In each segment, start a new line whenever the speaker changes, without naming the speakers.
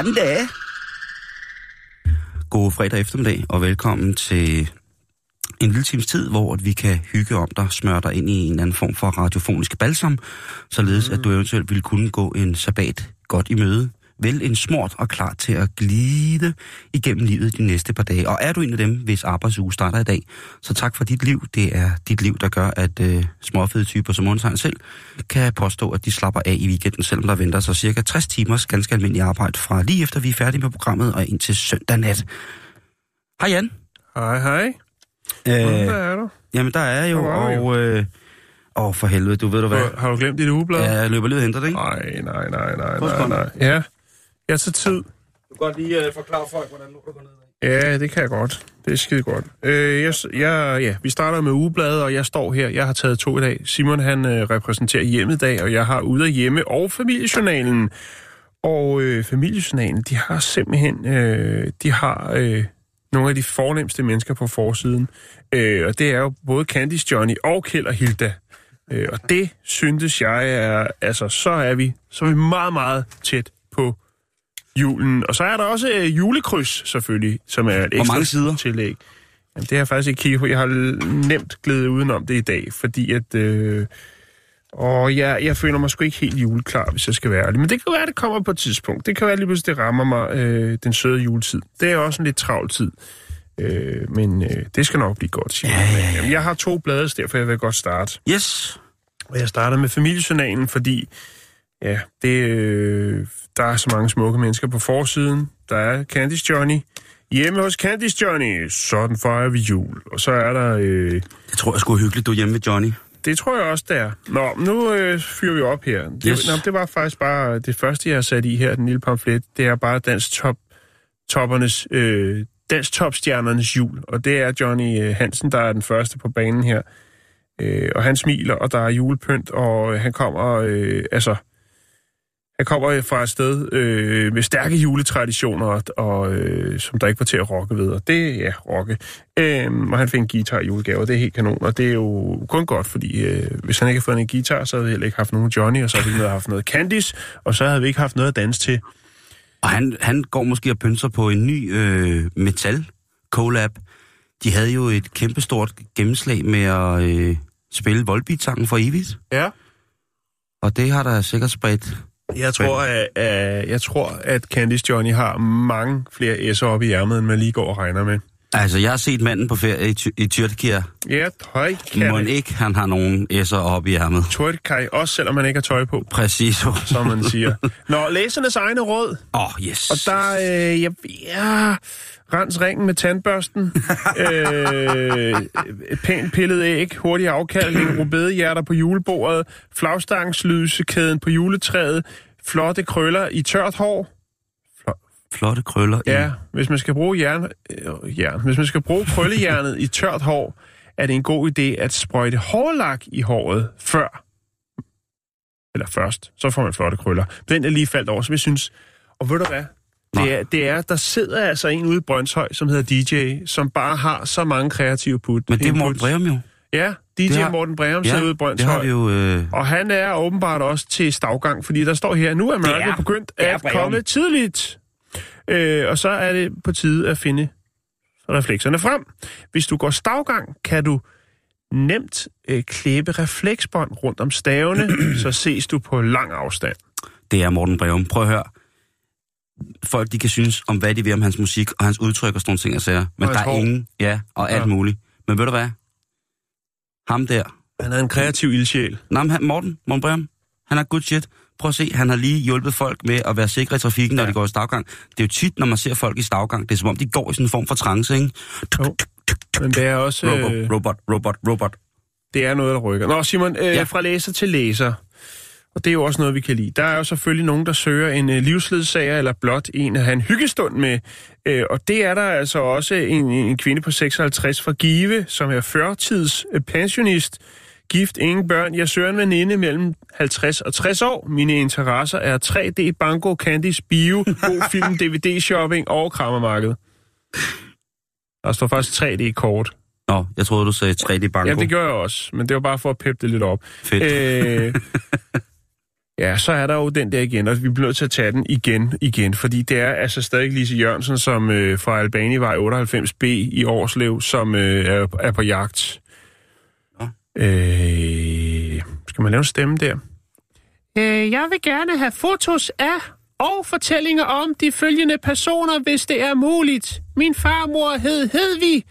Alicante. God fredag eftermiddag, og velkommen til en lille times tid, hvor vi kan hygge om dig, smøre dig ind i en eller anden form for radiofonisk balsam, således at du eventuelt vil kunne gå en sabbat godt i møde, vel en smort og klar til at glide igennem livet de næste par dage. Og er du en af dem, hvis arbejdsuge starter i dag, så tak for dit liv. Det er dit liv, der gør, at øh, småfede typer som Undtegn selv kan påstå, at de slapper af i weekenden, selvom der venter sig cirka 60 timers ganske almindelig arbejde fra lige efter vi er færdige med programmet og indtil søndag nat. Hej Jan.
Hej, hej.
Øh,
Hvad er du?
jamen der er jo,
er
og... Øh, åh, for helvede, du ved du hvad?
Har, du glemt dit ugeblad?
Ja, jeg løber lige og henter det, ikke?
Nej, nej, nej, nej, nej, nej. Ja, jeg tager tid.
Du kan godt lige uh, forklare folk, hvordan du går ned
Ja, det kan jeg godt. Det er skide godt. Øh, jeg, jeg, ja, vi starter med ugebladet, og jeg står her. Jeg har taget to i dag. Simon, han øh, repræsenterer hjemmet i dag, og jeg har ude af hjemme og familiejournalen. Og øh, familiejournalen, de har simpelthen, øh, de har øh, nogle af de fornemmeste mennesker på forsiden. Øh, og det er jo både Candice Johnny og Kjeld og Hilda. Øh, og det syntes jeg er, altså så er vi, så er vi meget, meget tæt på julen. Og så er der også øh, julekryds selvfølgelig, som er et ekstra
mange sider?
tillæg. Jamen, det har jeg faktisk ikke kigget på. Jeg har nemt glædet udenom det i dag, fordi at... Øh, og jeg, jeg føler mig sgu ikke helt juleklar, hvis jeg skal være ærlig. Men det kan være, at det kommer på et tidspunkt. Det kan være lige pludselig, det rammer mig øh, den søde juletid. Det er også en lidt travl tid. Øh, men øh, det skal nok blive godt, Simon.
Ja, ja, ja.
Jamen, Jeg har to blade, derfor jeg vil godt starte.
Yes.
Og jeg starter med familiejournalen, fordi ja, det, øh, der er så mange smukke mennesker på forsiden. Der er Candice Johnny. Hjemme hos Candice Johnny, sådan fejrer vi jul. Og så er der... Øh,
Jeg tror, jeg skulle hyggeligt, du er hjemme ved Johnny.
det tror jeg også, der. Nå, nu øh, fyrer vi op her. Det,
Yes.
nå, det var faktisk bare det første, jeg har sat i her, den lille pamflet. Det er bare dansk top, toppernes, øh, dansk topstjernernes jul. Og det er Johnny øh, Hansen, der er den første på banen her. Øh, og han smiler, og der er julepynt, og øh, han kommer, øh, altså, han kommer fra et sted øh, med stærke juletraditioner, og, øh, som der ikke var til at rocke ved. Og det er ja, rocke. Øhm, og han fik en guitar i julegave, og det er helt kanon. Og det er jo kun godt, fordi øh, hvis han ikke havde fået en guitar, så havde vi heller ikke haft nogen Johnny, og så havde vi ikke haft noget Candice, og så havde vi ikke haft noget at danse til.
Og han, han går måske og pynser på en ny øh, metal collab. De havde jo et kæmpestort gennemslag med at øh, spille Volbeat-sangen for evigt.
Ja.
Og det har der sikkert spredt.
Jeg tror, at, at, jeg tror, at Candice Johnny har mange flere S'er op i ærmet, end man lige går og regner med.
Altså, jeg har set manden på ferie i, Ty- i Tyrkia.
Ja, tøj
Må ikke, han har nogen S'er op i ærmet.
Kan også selvom man ikke har tøj på,
Præcis.
som man siger. Nå, læsernes egne råd.
Åh, oh, yes.
Og der, øh, ja, ja, rens ringen med tandbørsten, øh, pænt pillet æg, hurtig afkaldning, rubedehjerter på julebordet, flagstangslysekæden på juletræet, flotte krøller i tørt hår.
Flotte krøller. i-
Ja, hvis man skal bruge jern, øh, jern. Hvis man skal bruge krøllejernet i tørt hår, er det en god idé at sprøjte hårlak i håret før. Eller først, så får man flotte krøller. Den er lige faldt over, som jeg synes. Og ved du hvad? Det er, det er, der sidder altså en ude i Brøndshøj, som hedder DJ, som bare har så mange kreative put.
Men det er Morten. Breum jo.
Ja, DJ
Det har-
Morten Breum
Ja,
sidder ude i
det
Brøndshøj.
har vi jo... Øh...
Og han er åbenbart også til stavgang, fordi der står her, nu er mørket begyndt
det
at komme tidligt. Øh, og så er det på tide at finde reflekserne frem. Hvis du går stavgang, kan du nemt øh, klæbe refleksbånd rundt om stavene, så ses du på lang afstand.
Det er Morten Breum. Prøv at høre. Folk, de kan synes om, hvad de vil om hans musik og hans udtryk og sådan nogle ting og sager. Men
Og
der er
hår.
ingen... Ja, og alt
Ja.
muligt. Men ved du hvad? Ham der.
Han er en kreativ ildsjæl.
Nej, men han, Morten, Morten Breum, han er good shit. Prøv at se, han har lige hjulpet folk med at være sikre i trafikken, når
Ja.
de går i stavgang. Det er jo tit, når man ser folk i stavgang, det er som om, de går i sådan en form for trance, ikke?
Men det er også...
Robot,
Øh,
robot, robot, robot.
det er noget, der rykker. Nå, Simon, øh,
ja.
fra læser til læser. Og det er jo også noget, vi kan lide. Der er jo selvfølgelig nogen, der søger en øh, livsledsager, eller blot en at have en hyggestund med. Øh, og det er der altså også en, en kvinde på 56 fra Give, som er førtids øh, pensionist. Gift, ingen børn. Jeg søger en veninde mellem 50 og 60 år. Mine interesser er 3D, banko, candies, bio, god film, DVD-shopping og krammermarked. Der står faktisk 3D-kort.
Nå, jeg troede, du sagde 3D-banko.
Ja, det gør jeg også, men det var bare for at peppe det lidt op.
Fedt.
Øh, ja, så er der jo den der igen, og vi bliver nødt til at tage den igen, igen, fordi det er altså stadig Lise Jørgensen, som øh, fra Albanivej 98B i Årslev, som øh, er, er på jagt. Øh, skal man lave en stemme der? Øh, jeg vil gerne have fotos af og fortællinger om de følgende personer, hvis det er muligt. Min farmor hed Hedvig,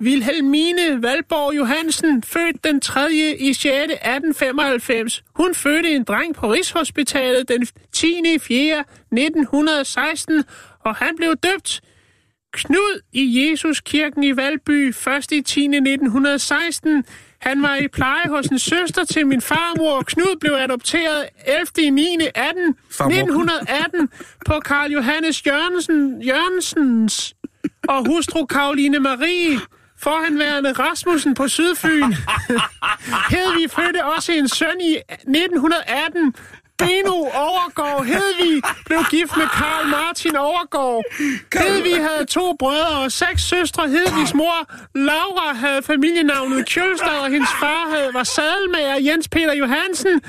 Vilhelmine Valborg Johansen, født den 3. i 6. 1895. Hun fødte en dreng på Rigshospitalet den 10. i 4. 1916, og han blev døbt Knud i Jesuskirken i Valby først i 10. 1916. Han var i pleje hos en søster til min farmor. Knud blev adopteret 11. i 9. 18,
Farmor.
1918 på Karl Johannes Jørgensen, Jørgensens og hustru Karoline Marie forhenværende Rasmussen på Sydfyn. Hedvig fødte også en søn i 1918. Beno Overgaard Hedvig blev gift med Karl Martin Overgaard. Hedvig havde to brødre og seks søstre. Hedvigs mor, Laura, havde familienavnet Kjølstad, og hendes far havde, var sadelmager Jens Peter Johansen.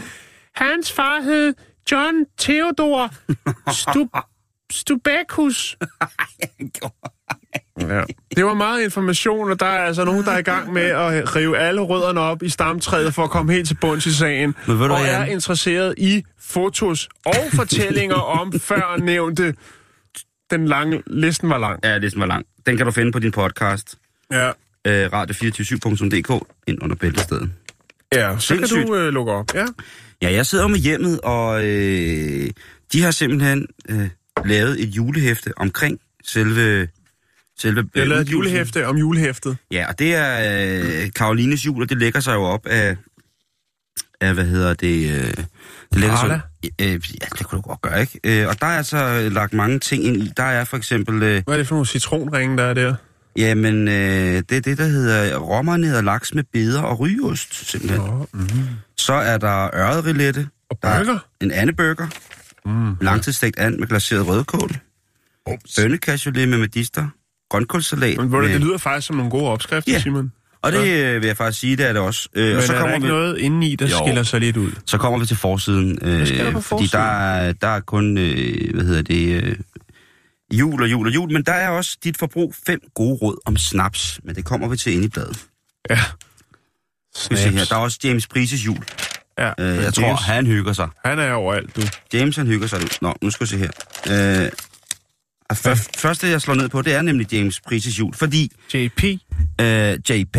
Hans far hed John Theodor Stub Stubekus. Ja. Det var meget information, og der er altså nogen, der er i gang med at rive alle rødderne op i stamtræet for at komme helt til bunds i sagen.
Men ved du
og er
Jan?
interesseret i fotos og fortællinger om før nævnte. Den lange, listen var lang.
Ja, det var lang. Den kan du finde på din podcast,
Ja.
øh, radio247.dk, ind under bæltestedet.
Ja, så kan du øh, lukke op. Ja.
Ja, jeg sidder med hjemmet, og øh, de har simpelthen øh, lavet et julehæfte omkring selve... selve
Jeg har lavet et julehæfte om julehæftet.
Ja, og det er øh, Karolines jul, og det lægger sig jo op af, af hvad hedder det... Øh, det lægger
Arla?
sig, øh, ja, det kunne du godt gøre, ikke? Øh, og der er altså lagt mange ting ind i. Der er for eksempel... Øh,
Hvad er det for nogle citronringe, der er der?
jamen, øh, det er det, der hedder rommernet laks med beder og rygeost, simpelthen.
Nå, mm.
Så er der øretrilette.
Og
er
burger?
en andeburger.
Mm.
Langtidsstegt and med glaseret rødkål. Bønnecashelet med medister. Grønkålssalat.
Men hvor det,
med,
det lyder faktisk som nogle gode opskrifter,
Ja.
Simon.
og det øh, vil jeg faktisk sige, det er det også. Øh,
Men
og så
er der
kommer,
ikke
vi,
noget indeni, der
Jo.
skiller sig lidt ud?
så kommer vi til forsiden. Øh,
skal der på
fordi der er, der er kun, øh, hvad hedder det, øh, jul og jul og jul. Men der er også dit forbrug fem gode råd om snaps. Men det kommer vi til inde i bladet.
Ja.
Se her. Der er også James Prices jul.
Ja,
Øh, jeg
James,
tror, han hygger sig.
han er overalt, du.
James, han hygger sig. Nå, nu skal vi se her. Øh, og først, første, jeg slår ned på, det er nemlig James Prices jul, fordi
JP.
øh, JP,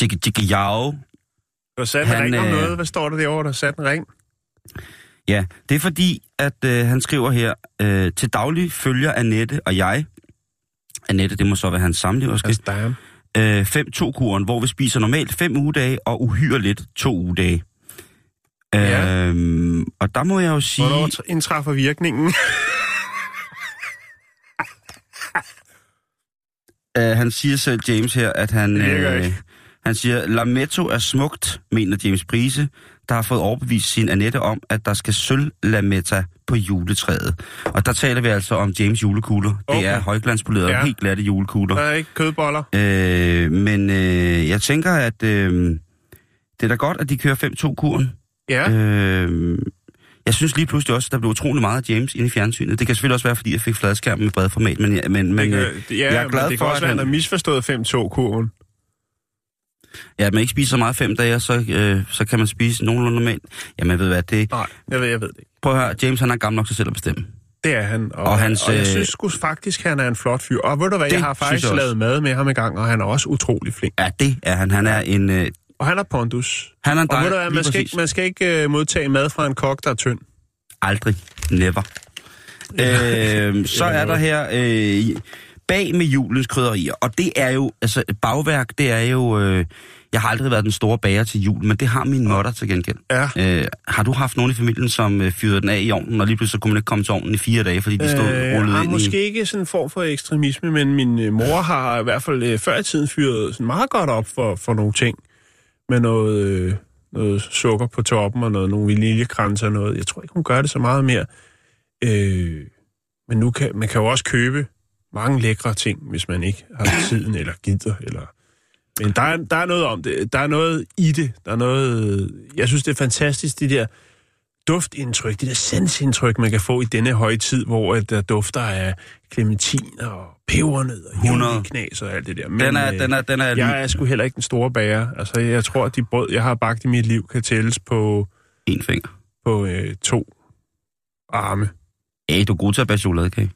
Jiggy Jiggy Yao,
Du har sat
Han,
ring om
øh,
noget. Hvad står der derovre, der har sat en ring?
ja, det er fordi, at øh, han skriver her, øh, til daglig følger Annette og jeg, Annette, det må så være hans samleverske,
Altså, damn.
øh, 5-2-kuren, hvor vi spiser normalt 5 ugedage og uhyre lidt 2 ugedage.
Ja.
Øhm, og der må jeg jo sige...
Hvornår tr- indtræffer virkningen?
Uh, han siger selv, James her, at han...
Ikke.
han siger, Lametta er smukt, mener James Prise, der har fået overbevist sin Annette om, at der skal sølv Lametta på juletræet. Og der taler vi altså om James julekugler. Okay. Det er højglanspolerede. Ja. helt glatte julekugler.
der er ikke kødboller.
Øh, men øh, jeg tænker, at øh, det er da godt, at de kører 5-2-kuren.
Ja.
Øh, jeg synes lige pludselig også, at der blev utrolig meget af James inde i fjernsynet. Det kan selvfølgelig også være, fordi jeg fik fladskærm med bred format, men, men, men
det
øh,
kan, ja,
jeg er glad
det
for,
kan også
at
være, at
han-
har misforstået 5-2-kurven.
ja, at man ikke spiser så meget fem dage, så, øh, så kan man spise nogenlunde normalt. Jamen, ved hvad, det...
Nej, jeg ved, jeg ved det ikke.
Prøv at høre, James han er gammel nok til selv at bestemme.
Det er han. Og,
Og hans,
og jeg
øh,
synes sgu faktisk, han er en flot fyr. Og ved du hvad, jeg har faktisk
jeg
lavet mad med ham i gang, og han er også utrolig flink.
Ja, det er han. Han er en... Øh,
Og han har pondus.
Han er en
Og
dej,
du hvad, man skal, ikke, man skal ikke uh, modtage mad fra en kok, der er tynd.
Aldrig. Never. øh, så er der her øh, bag med julens krydderier, og det er jo, altså bagværk, det er jo, øh, jeg har aldrig været den store bager til jul, men det har min mutter til gengæld.
Ja.
Øh, har du haft nogen i familien, som øh, fyrede den af i ovnen, og lige pludselig så kunne man ikke komme til ovnen i fire dage, fordi de stod øh, rullet ind
måske
i...
ikke sådan en form for ekstremisme, men min øh, mor har i hvert fald øh, før i tiden fyret sådan meget godt op for, for nogle ting. Med noget, øh, noget sukker på toppen og noget, nogle vaniljekranser og noget. Jeg tror ikke, hun gør det så meget mere. Øh, men nu kan man kan jo også købe mange lækre ting, hvis man ikke har tiden eller gider. Eller... Men der er, der er noget om det. Der er noget i det. Der er noget... Jeg synes, det er fantastisk, de der duftindtryk, det der sansindtryk, man kan få i denne højtid, hvor at der dufter af clementin og pebernød og
100.
juleknas og alt det der. Men,
Den er,
øh,
den er, den er,
jeg er sgu heller ikke den store bager. Altså, jeg tror, at de brød, jeg har bagt i mit liv, kan tælles på,
en finger.
på øh, to arme.
Hey, du er god til at bage chokoladekage.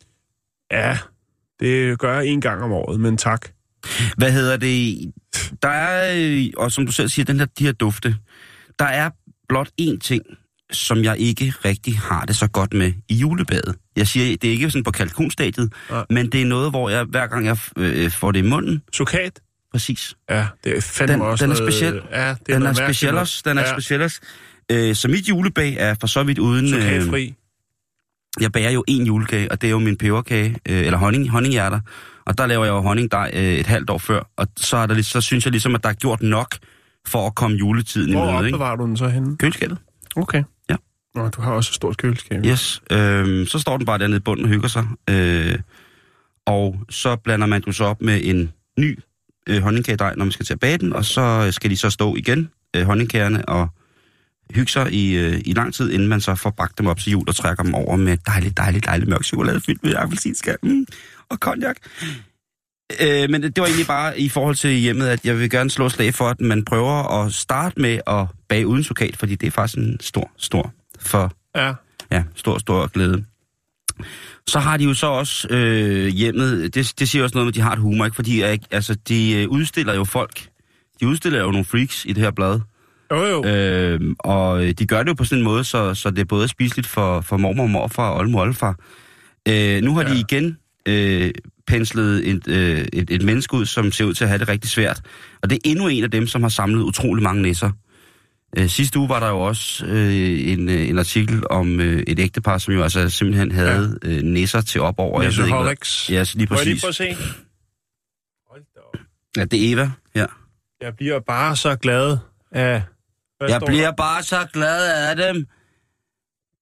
Ja, det gør jeg en gang om året, men tak.
Hvad hedder det? Der er, øh, og som du selv siger, den her, de her dufte. Der er blot én ting, som jeg ikke rigtig har det så godt med i julebadet. Jeg siger, det er ikke sådan på kalkunstadiet,
Nej.
men det er noget, hvor jeg hver gang jeg øh, får det i munden,
Sukat?
præcis.
Ja, det er fandme
Den-
også
den er
noget,
speciel.
Ja, det er
Den er
noget
speciel
noget.
også. Den er
ja,
speciel også. Øh, så mit julebag er for så vidt uden... Øh,
Sukatfri.
jeg bager jo en julekage, og det er jo min peberkage, øh, eller honning, honninghjerter. Og der laver jeg jo honningdej øh, et halvt år før, og så, er der, så synes jeg ligesom, at der er gjort nok for at komme juletiden
Hvor
i møde, ikke?
opbevarer du den så henne?
Køleskabet.
Okay. Nå, du har også et stort køleskab.
Yes. Øh, så står den bare dernede i bunden og hygger sig. Øh, og så blander man den så op med en ny øh, honningkagedej, når man skal til at bage den, og så øh, skal de så stå igen, øh, honningkagerne, og hygge sig i, øh, i lang tid, inden man så får bagt dem op til jul og trækker dem over med dejlig, dejlig, dejlig mørk chokolade fyldt med appelsinskal mm, og cognac. Øh, men det, var egentlig bare i forhold til hjemmet, at jeg vil gerne slå slag for, at man prøver at starte med at bage uden sukat, fordi det er faktisk en stor, stor for
Ja.
Ja, stor, stor glæde. Så har de jo så også øh, hjemmet, det, det siger også noget med, at de har et humor, ikke? Fordi altså, de øh, udstiller jo folk. De udstiller jo nogle freaks i det her blad.
Jo, jo.
Øh, og øh, de gør det jo på sådan en måde, så, så det er både spiseligt for, for mormor og morfar og oldemor oldefar. Øh, nu har ja. de igen øh, penslet et, øh, et, et menneske ud, som ser ud til at have det rigtig svært. Og det er endnu en af dem, som har samlet utrolig mange næsser. Øh, sidste uge var der jo også øh, en, øh, en artikel om øh, et ægtepar, som jo altså simpelthen havde ja. øh, næsser til op over. jeg ved ikke, hvad-
Misaholics.
Ja, så lige
Må jeg lige
præcis.
prøve at se? Hold da op.
Ja, det er Eva. Ja.
Jeg bliver bare så glad af... Hvad
Jeg bliver
der?
bare så glad af dem.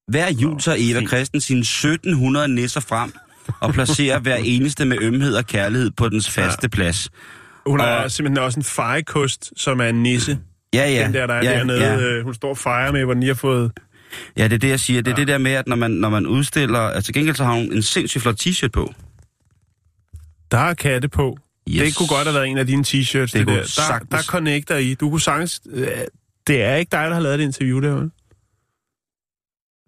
Hver jul tager Eva. Christen sine 1700 nisser frem og placerer hver eneste med ømhed og kærlighed på dens faste plads.
Hun er
og-
simpelthen også en fejekost, som er en nisse.
Ja, ja.
Den der, der er
ja,
dernede.
Ja.
øh, Hun står og fejrer med, hvor den lige har fået...
ja, det er det, jeg siger. Det er ja. det der med, at når man, når man udstiller... Altså, til gengæld så har hun en sindssygt flot t-shirt på.
Der er katte på.
Yes.
Det kunne godt have været en af dine t-shirts. Det, det der. Der,
sagtens.
der connecter I. Du kunne sagtens... øh, Det er ikke dig, der har lavet det interview der, vel?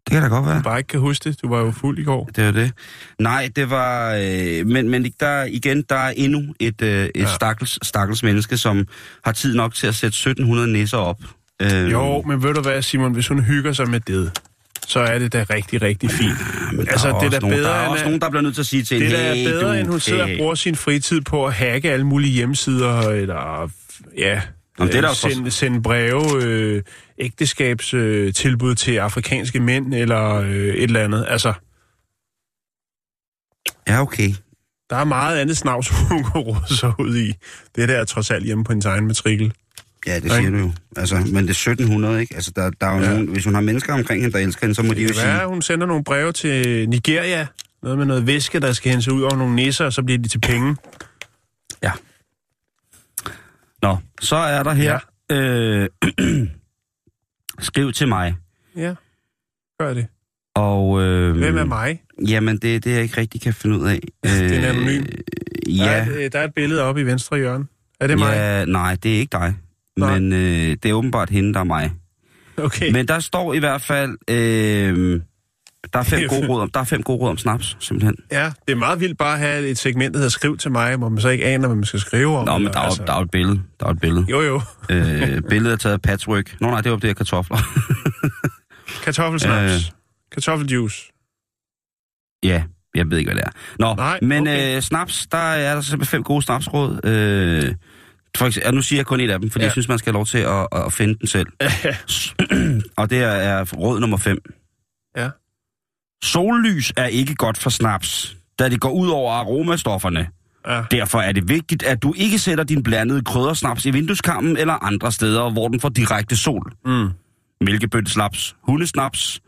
Det kan da godt være.
Du bare ikke kan huske det. Du var jo fuld i går.
Det er det. Nej, det var... Øh, men, men der, igen, der er endnu et, øh, et ja.
Ja.
stakkels, stakkels menneske, som har tid nok til at sætte 1700 nisser op. Øh,
Jo, men ved du hvad, Simon? Hvis hun hygger sig med det, så er det da rigtig, rigtig fint.
men
altså,
er
det er da bedre,
der er
end
også nogen, der bliver nødt til at sige til
Det er da
hey,
bedre,
du,
end hun sidder og bruger sin fritid på at hacke alle mulige hjemmesider, eller ja,
Nå, det er der jo
sende, sende breve, øh, ægteskabstilbud øh, tilbud til afrikanske mænd, eller øh, et eller andet. Altså,
Ja, okay.
der er meget andet snavs, hun kan sig ud i. Det der er trods alt hjemme på hendes egen matrikel.
Ja, det
Ikke?
siger du jo. Altså, men det er 1700, ikke? Altså, der, der er jo ja. Nogen, hvis hun har mennesker omkring hende, der elsker hende, så må de jo
Det kan
sige...
være, hun sender nogle breve til Nigeria, noget med noget væske, der skal hentes ud over nogle nisser, og så bliver de til penge.
Ja. Nå, så er der her... Ja. Øh, skriv til mig.
Ja, gør det.
Og, øh,
Hvem er mig?
Jamen, det er det, jeg ikke rigtig kan finde ud af.
Det er en anonym. Der,
Ja,
er, et- øh, der er et billede oppe i venstre hjørne. Er det mig?
ja, nej, det er ikke dig.
Nej.
Men øh, det er åbenbart hende, der er mig.
Okay.
Men der står i hvert fald... Øh, Der er fem gode råd om, der er fem gode råd om snaps, simpelthen.
Ja, det er meget vildt bare at have et segment, der hedder Skriv til mig, hvor man så ikke aner, hvad man skal skrive om.
Nå, men der er, altså... der er et billede. Der er et billede.
Jo, jo.
øh, billedet er taget af patchwork. Nå nej, det var det her kartofler.
Kartoffelsnaps.
Øh.
Kartoffeljuice.
ja, jeg ved ikke, hvad det er. Nå,
Nej,
men
okay.
øh, snaps, der er der simpelthen fem gode snapsråd. Øh, for eksempel, nu siger jeg kun et af dem, fordi ja. Jeg synes, man skal have lov til at, at finde den selv. Og det er, er råd nummer 5.
Ja.
Sollys er ikke godt for snaps, da det går ud over aromastofferne.
ja.
Derfor er det vigtigt, at du ikke sætter din blandede kryddersnaps i vindueskarmen eller andre steder, hvor den får direkte sol.
Mm.
Mælkebøttesnaps, hundesnaps.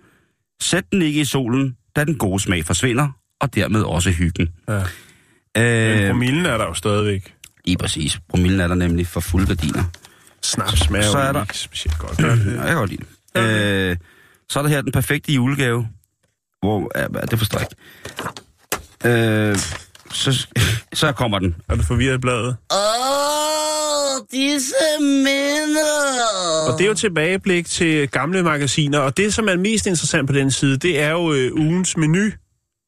Sæt den ikke i solen, da den gode smag forsvinder, og dermed også hyggen.
Ja. Men
Øh,
promillen er der jo stadigvæk.
lige præcis. Promillen er der nemlig for fulde gardiner.
Snaps smager
Så er der-
ikke specielt godt. Gør det?
jeg kan godt lide det. Øh, så er der her den perfekte julegave. Hvor, ja, det forstår jeg ikke. Øh, så, så kommer den.
Er du forvirret i bladet?
Åh, disse minder.
Og det er jo tilbageblik til gamle magasiner, og det, som er mest interessant på den side, det er jo øh, ugens menu,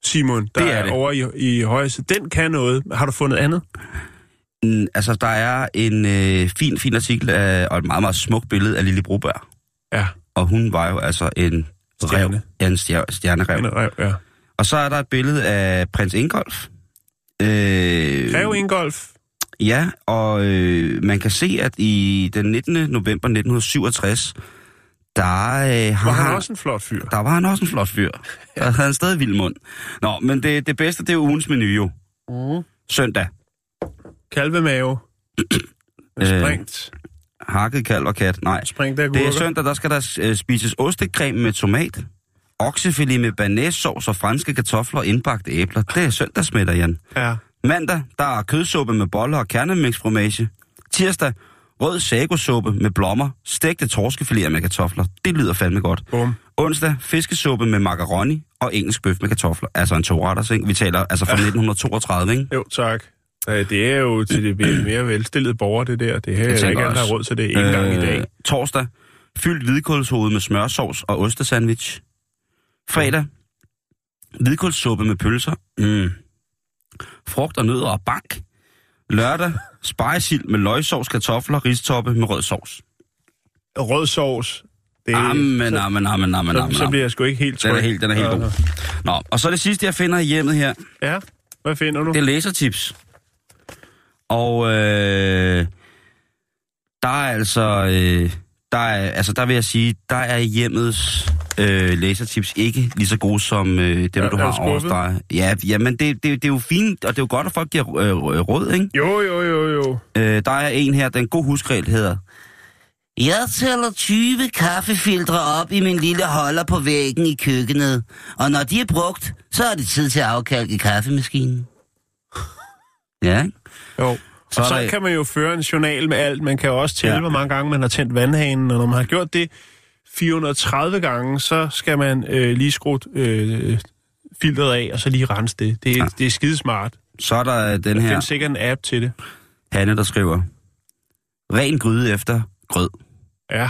Simon, der
Det er det.
over i, i højre side. Den kan noget. Har du fundet andet?
Mm, Altså, der er en øh, fin, fin artikel af, og et meget, meget smukt billede af Lille Broberg.
Ja,
Og hun var jo altså en
Stjerne.
rev. Ja, en stjer, stjernerev.
en rev, ja.
Og så er der et billede af prins Ingolf. Øh,
Rev Ingolf.
Ja, og øh, man kan se, at i den 19. november 1967, der, øh, har
Var han også en flot fyr?
der var han også en flot fyr. Der havde han stadig vild mund. Nå, men det, det bedste, det er ugens menu jo.
Mm.
Søndag.
Kalvemave.
Øh. Hakket kalv og kat. Nej. Det er søndag, der skal der øh, spises ostekræm med tomat, oksefilet med banæssovs og franske kartofler og indbagte æbler. Det er søndagsmiddag, Jan.
Ja.
Mandag, der er kødsuppe med boller og kernemixfromage. Tirsdag, rød sagosuppe med blommer, stegte torskefiléer med kartofler. Det lyder fandme godt.
Bum.
Onsdag, fiskesuppe med macaroni og engelsk bøf med kartofler. Altså en to-retters, ikke? Vi taler altså fra 1932, ikke?
Jo, tak. Øh, Det er jo til det mere- mere velstillede borgere, det der. Det her er ikke alle, råd til det. Ikke engang i dag.
Torsdag, fyldt hvidkålshoved med smørsovs og ostesandwich. Fredag, hvidkålssuppe med pølser. Mm. Frugt og nødder og bank. Lørdag, spejesild med løgsovs, kartofler, ristoppe med rød sovs.
Rød sovs. Det er,
Amen,
så,
amen, amen, amen, amen.
så bliver jeg sgu ikke helt
Den
tryg.
er helt, den er helt
Ja.
god. Nå, og så det sidste, jeg finder i hjemmet her,
Ja, hvad finder du?
det er lasertips. Og øh, der er altså, øh, der er, altså der vil jeg sige, der er hjemmets øh, lasertips ikke lige så gode som øh, dem,
Er-
du har
du
over
skuffet?
dig. Ja, ja, men det, det, det er jo fint, og det er jo godt, at folk giver øh, råd, ikke?
Jo, jo, jo, jo.
Øh, der er en her, den god husregel hedder, jeg tæller 20 kaffefiltre op i min lille holder på væggen i køkkenet, og når de er brugt, så er det tid til at afkalke kaffemaskinen. Ja, ikke?
Jo.
Så
og så
der-
kan man jo føre en journal med alt. Man kan jo også tælle,
Ja.
hvor mange gange man har tændt vandhanen. Og når man har gjort det 430 gange, så skal man øh, lige skrue øh, filtret af, og så lige rense det. Det er,
Ja.
det er skidesmart.
så er der den
Der
her
findes sikkert en app til det.
Hanne, der skriver, ren gryde efter grød.
Ja,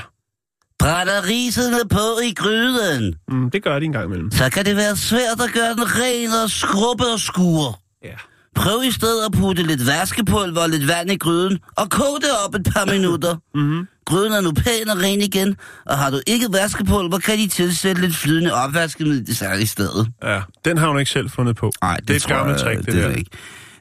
Brænder risene på i gryden,
mm, det gør de en gang imellem.
så kan det være svært at gøre den ren og skrubbe og skure.
Ja.
Prøv i stedet at putte lidt vaskepulver og lidt vand i gryden, og kog det op et par minutter.
Mm-hmm.
Gryden er nu pæn og ren igen, og har du ikke vaskepulver, kan de tilsætte lidt flydende opvaskemiddel i stedet.
Ja, den har hun ikke selv fundet på.
Nej, det,
det er et gammelt trick, det,
det
der.
er ikke.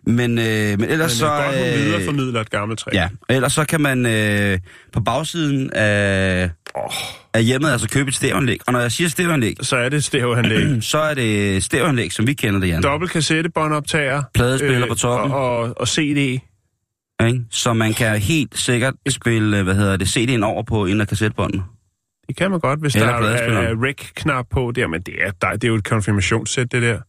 Men, øh, men ellers
Men
så...
så, godt, hun
øh,
videreformidler et gammelt trick.
Ja, ellers så kan man øh, på bagsiden af,
Oh,
af hjemmet altså købe et stereoanlæg. Og når jeg siger stereoanlæg,
så er det stereoanlæg.
så er det stereoanlæg, som vi kender det, Jan.
Dobbelt kassettebåndoptager.
Pladespiller på toppen.
Og, og, og CD.
Ikke? Så man kan helt sikkert spille, øh, hvad hedder det, CD'en over på en af kassettebåndene.
Det kan man godt, hvis
Eller
der er,
pladespilleren.
er rec-knap på der, men det er, der, det er jo et konfirmationssæt, det der.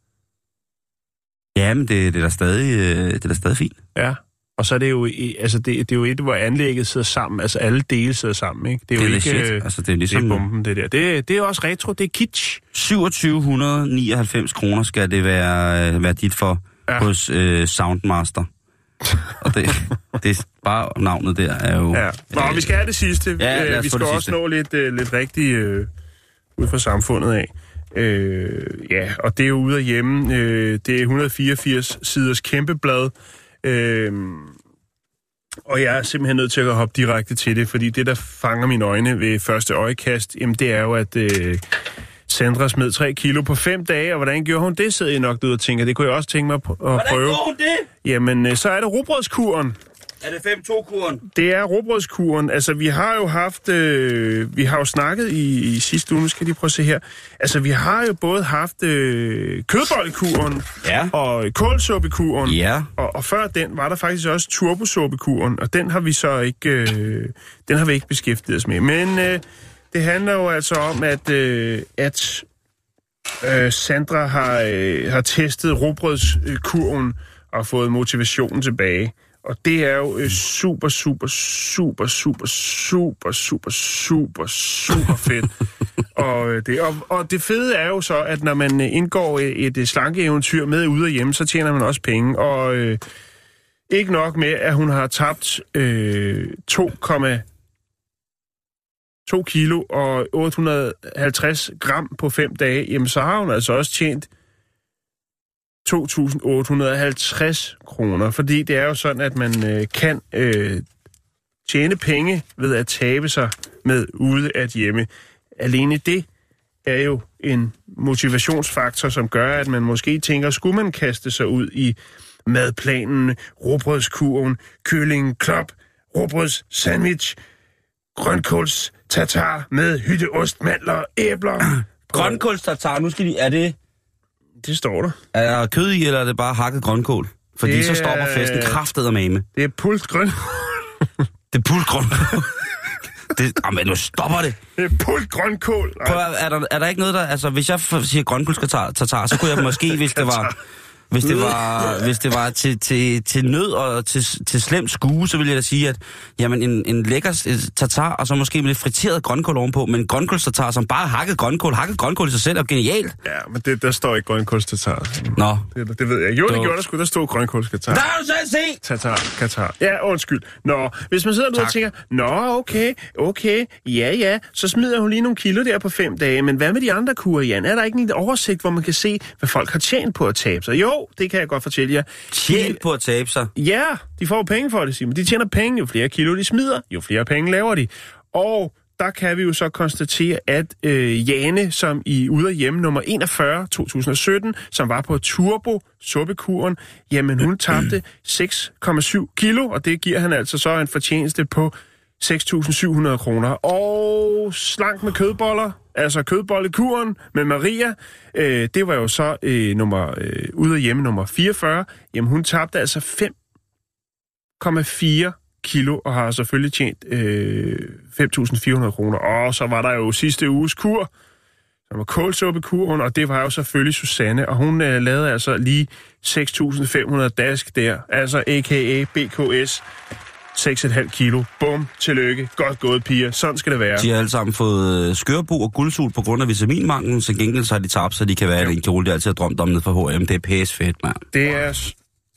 Ja, men det, det, er da stadig, øh, det er da stadig fint.
Ja. Og så er det jo, altså det, det er jo et, hvor anlægget sidder sammen, altså alle dele sidder sammen, ikke? Det er
Det
jo
er
ikke,
legit.
øh,
Altså, det er
det er
ligesom
bomben, det der. Det, det er også retro, det er kitsch.
2799 kroner skal det være, øh, være dit for ja. Hos øh, Soundmaster. Og det, det er bare navnet der er jo...
Ja. Nå, vi skal have det sidste.
Ja,
Øh, vi skal også
sidste.
nå lidt, øh, lidt rigtigt øh, ud fra samfundet af. Øh, ja, og det er jo ude af hjemme. Øh, det er 184 siders kæmpeblad. Øh, og jeg er simpelthen nødt til at hoppe direkte til det, fordi det, der fanger mine øjne ved første øjekast, jamen det er jo, at øh, Sandra smed 3 kilo på 5 dage, og hvordan gjorde hun det, sidder jeg nok ud og tænker. Det kunne jeg også tænke mig at prøve.
Hvordan gjorde hun det?
Jamen, øh, så er det robrødskuren.
Er det 5-2-kuren?
Det er robrødskuren. Altså, vi har jo haft... Øh, vi har jo snakket i, i sidste uge, nu skal de prøve at se her. Altså, vi har jo både haft øh, kødbollekuren
Ja.
og kålsuppekuren.
Ja.
Og, og før den var der faktisk også turbosuppekuren, og den har vi så ikke, øh, den har vi ikke beskæftiget os med. Men øh, det handler jo altså om, at, øh, at øh, Sandra har, øh, har testet robrødskurven og fået motivationen tilbage. Og det er jo øh, super, super, super, super, super, super, super, super fedt. og, øh, det, og, og det fede er jo så, at når man øh, indgår et, et slankeeventyr med ude af hjemme, så tjener man også penge. Og øh, ikke nok med, at hun har tabt øh, 2,2 kilo og 850 gram på fem dage, jamen så har hun altså også tjent 2.850 kroner, fordi det er jo sådan, at man øh, kan øh, tjene penge ved at tabe sig med ude at hjemme. Alene det er jo en motivationsfaktor, som gør, at man måske tænker, skulle man kaste sig ud i madplanen, råbrødskurven, kylling, klop, råbrøds sandwich, grønkåls tatar med hytteost, mandler æbler. æbler.
Grønkålstartar, nu skal de... Er det...
Det står der.
Er der kød i, eller er det bare hakket grønkål? Fordi
Det
så stopper
er-
festen kraftet og mame.
Det er pult grøn.
Det er pult grønkål. det, jamen, nu stopper det.
Det er pult grønkål.
Prøv, er, der, er der ikke noget, der... Altså, hvis jeg siger grønkålstartar, så kunne jeg måske, hvis det var... Hvis det var, hvis det var til, til, til nød og til, til slemt skue, så ville jeg da sige, at jamen, en, en lækker øh, tartar, og så måske med lidt friteret grønkål ovenpå, men grønkålstartar, som bare hakket grønkål, hakket grønkål i sig selv, er genialt.
Ja, men det, der står ikke grønkålstatar.
Nå,
Det, det ved jeg. Jo, det gjorde der sgu. Der stod grønkålstatar.
der har du selv se!
Tatar, Katar. Ja, undskyld. Nå, hvis man sidder nu og tænker, Nå, okay, okay, ja, ja, så smider hun lige nogle kilo der på fem dage, men hvad med de andre kurer, Jan? Er der ikke en oversigt, hvor man kan se, hvad folk har tjent på at tabe sig? Jo, det kan jeg godt fortælle jer.
Tjent på at tabe sig.
Ja, de får penge for det, Simon. De tjener penge, jo flere kilo de smider, jo flere penge laver de. Og der kan vi jo så konstatere, at øh, Jane, som i Ude af Hjemme nummer 41 2017, som var på turbo suppekuren, jamen hun tabte 6,7 kilo, og det giver han altså så en fortjeneste på 6.700 kroner. Og slank med kødboller, altså kødbollekuren med Maria, øh, det var jo så øh, nummer, øh, ude af hjemme nummer 44. Jamen hun tabte altså 5,4 kilo og har selvfølgelig tjent øh, 5.400 kroner. Og så var der jo sidste uges kur, som var kålsuppekuren, og det var jo selvfølgelig Susanne, og hun øh, lavede altså lige 6.500 dask der, altså a.k.a. BKS, 6,5 kilo. Bum, tillykke, godt gået, piger. Sådan skal det være.
De har alle sammen fået øh, skørbo og guldsul på grund af vitaminmanglen, så gengæld så har de tabt, så de kan være i den kjole, de altid har drømt om nede fra H&M. Det er pæs fedt, mand.
Det er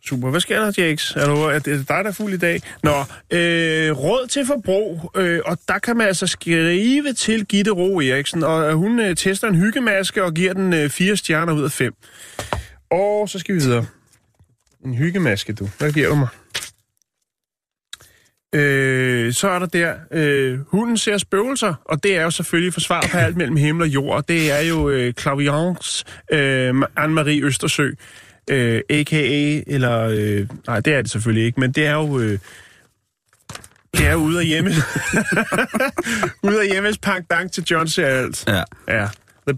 super. Hvad sker der, Jakes? Er, du, er det dig, der er fuld i dag? Nå, øh, råd til forbrug, øh, og der kan man altså skrive til Gitte Ro Eriksen, og øh, hun øh, tester en hyggemaske og giver den øh, fire stjerner ud af fem. Og så skal vi videre. En hyggemaske, du. Hvad giver du mig? Øh, så er der der, øh, hunden ser spøgelser, og det er jo selvfølgelig forsvar på alt mellem himmel og jord, det er jo øh, Claviance øh, Anne-Marie Østersø, øh, a.k.a. eller, øh, nej, det er det selvfølgelig ikke, men det er jo, øh, det er ude af hjemme, ude af hjemmes pangdang til John alt.
Ja.
Ja.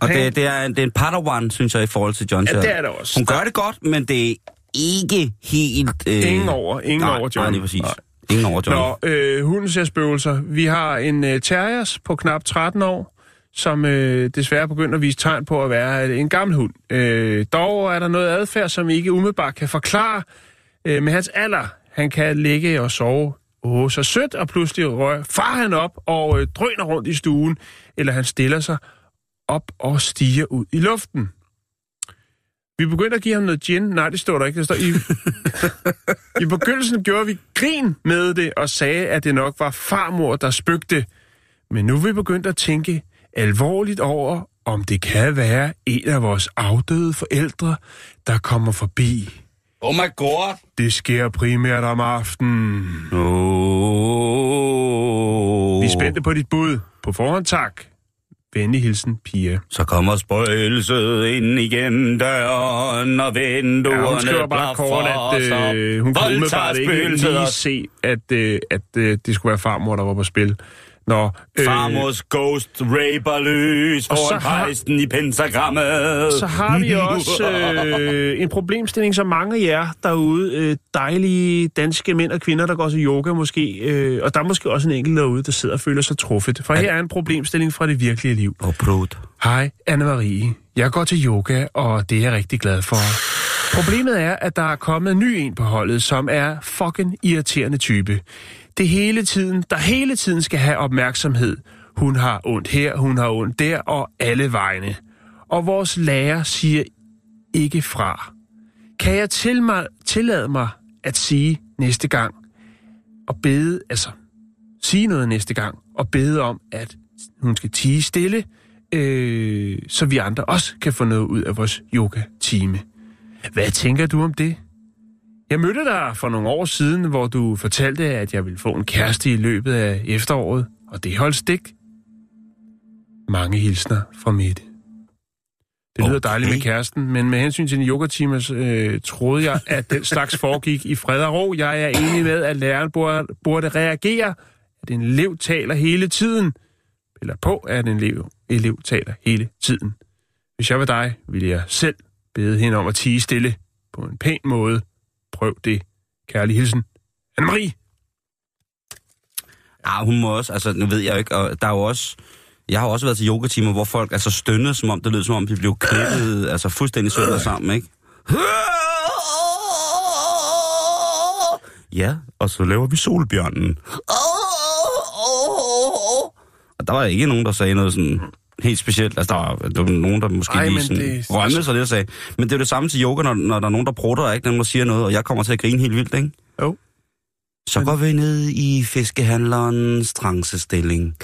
Og det, det, er, en- det er en padawan, synes jeg, i forhold til John.
Ja, det er det også.
Hun gør det godt, men det er ikke helt... Øh...
Ingen over, ingen
nej,
over John.
Nej, lige præcis.
Nej.
Ingen over Johnny.
Nå, øh, hunden ser spøgelser. Vi har en øh, terriers på knap 13 år, som øh, desværre begynder at vise tegn på at være øh, en gammel hund. Øh, dog er der noget adfærd, som vi ikke umiddelbart kan forklare øh, med hans alder. Han kan ligge og sove åh, så sødt, og pludselig røg, far han op og øh, drøner rundt i stuen, eller han stiller sig op og stiger ud i luften. Vi begyndte at give ham noget gin. Nej, det står der ikke. Det står i... I begyndelsen gjorde vi grin med det og sagde, at det nok var farmor, der spøgte. Men nu er vi begyndt at tænke alvorligt over, om det kan være en af vores afdøde forældre, der kommer forbi.
Oh my god!
Det sker primært om aftenen.
Oh.
Vi er spændte på dit bud. På forhånd tak. Venlig hilsen, Pia.
Så kommer spøgelset ind igen døren, og vinduerne
Ja, hun skriver bare kort, at øh, hun kunne umiddelbart ikke lige se, at, øh, at øh, det skulle være farmor, der var på spil. Nå, øh,
Farmors ghost raper løs foran
har-
pejsen i pentagrammet.
Så har vi også øh, en problemstilling, som mange af jer derude, øh, dejlige danske mænd og kvinder, der går til yoga måske, øh, og der er måske også en enkelt derude, der sidder og føler sig truffet. For her er en problemstilling fra det virkelige liv.
Og brud.
Hej, Anne-Marie. Jeg går til yoga, og det er jeg rigtig glad for. Problemet er, at der er kommet en ny en på holdet, som er fucking irriterende type. Det hele tiden, der hele tiden skal have opmærksomhed. Hun har ondt her, hun har ondt der, og alle vegne. Og vores lærer siger ikke fra. Kan jeg til mig, tillade mig at sige næste gang, og bede, altså sige noget næste gang, og bede om, at hun skal tige stille, øh, så vi andre også kan få noget ud af vores yoga-time. Hvad tænker du om det? Jeg mødte dig for nogle år siden, hvor du fortalte, at jeg ville få en kæreste i løbet af efteråret, og det holdt stik. Mange hilsner fra Mette. Det lyder
Okay.
dejligt med kæresten, men med hensyn til din yogatimers, øh, troede jeg, at den slags foregik i fred og ro. Jeg er enig med, at læreren burde, burde reagere, at en elev taler hele tiden, eller på, at en elev, elev taler hele tiden. Hvis jeg var dig, ville jeg selv bede hende om at tige stille på en pæn måde. Prøv det. Kærlig hilsen. Anne-Marie.
Ah, hun må også, altså nu ved jeg jo ikke, og der er jo også, jeg har også været til yogatimer, hvor folk altså stønnede, som om det lød som om, de blev klippet, altså fuldstændig sønder sammen, ikke? Ja, og så laver vi solbjørnen. Og der var ikke nogen, der sagde noget sådan helt specielt. Altså, der var, der var nogen, der måske
Ej,
lige
men
sådan
det-
rømmede sig lidt og sagde. Men det er jo det samme til yoga, når, når der er nogen, der prutter, og ikke nogen, der siger noget, og jeg kommer til at grine helt vildt, ikke?
Jo.
Så går vi ned i fiskehandlerens trancestilling.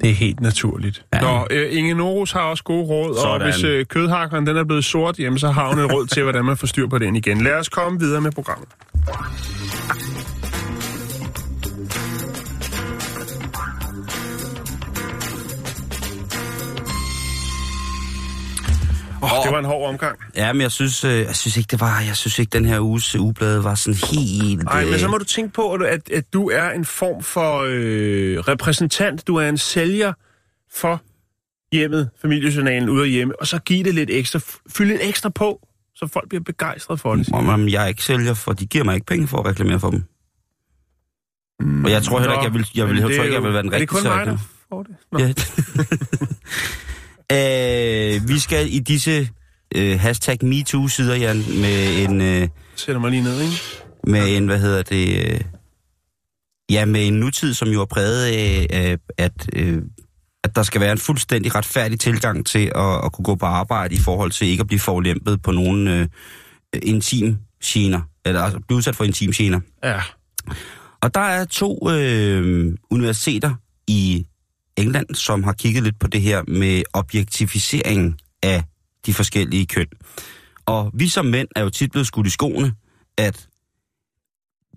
Det er helt naturligt. Ja. Nå, øh, Inge Norus har også gode råd, og
Sådan.
hvis øh, kødhakkeren den er blevet sort, jamen, så har hun et råd til, hvordan man får styr på den igen. Lad os komme videre med programmet. Oh, det var en hård omgang.
Ja, men jeg synes, øh, jeg synes ikke, det var, jeg synes ikke, den her uges øh, ugeblade var sådan helt...
Nej, men så
øh,
må du tænke på, at, at, du er en form for øh, repræsentant. Du er en sælger for hjemmet, familiejournalen ude af hjemme, og så giv det lidt ekstra, fyld lidt ekstra på, så folk bliver begejstret for det.
Om jeg er ikke sælger, for de giver mig ikke penge for at reklamere for dem. Mm, og jeg tror heller ikke, jeg vil, jeg vil, jeg tror ikke, jeg vil være den
Er det
rigtige
kun mig, der
sælger.
får det? Nå.
Ja. øh, vi skal i disse øh, hashtag MeToo-sider, Jan, med en, øh,
Sætter mig lige ned, ikke?
med en, hvad hedder det, øh, ja, med en nutid, som jo er præget af, øh, at, øh, at der skal være en fuldstændig retfærdig tilgang til at, at kunne gå på arbejde i forhold til ikke at blive forulæmpet på nogen øh, intim gener, eller altså blive udsat for intim gener.
Ja.
Og der er to øh, universiteter i England, som har kigget lidt på det her med objektificering af de forskellige køn. Og vi som mænd er jo tit blevet skudt i skoene, at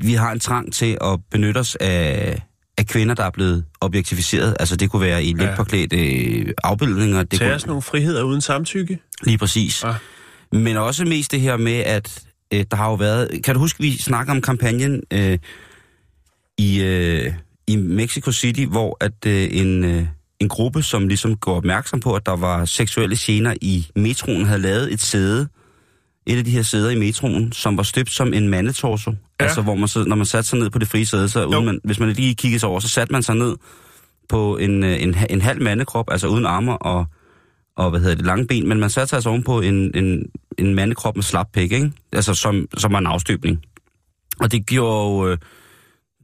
vi har en trang til at benytte os af, af kvinder, der er blevet objektificeret. Altså det kunne være i let påklædte øh, afbildninger. Det
Tag
kunne,
nogle friheder uden samtykke.
Lige præcis.
Ja.
Men også mest det her med, at øh, der har jo været... Kan du huske, vi snakker om kampagnen øh, i, øh, i Mexico City, hvor at øh, en, øh, en gruppe, som ligesom går opmærksom på, at der var seksuelle scener i metroen, havde lavet et sæde, et af de her sæder i metroen, som var støbt som en mandetorso. Ja. Altså, hvor man så, når man satte sig ned på det frie sæde, så uden man, hvis man lige kiggede sig over, så satte man sig ned på en, øh, en, en halv mandekrop, altså uden armer og, og hvad hedder det, lange ben, men man satte sig altså ovenpå en, en, en mandekrop med slap pæk, ikke? Altså, som, som var en afstøbning. Og det gjorde jo, øh,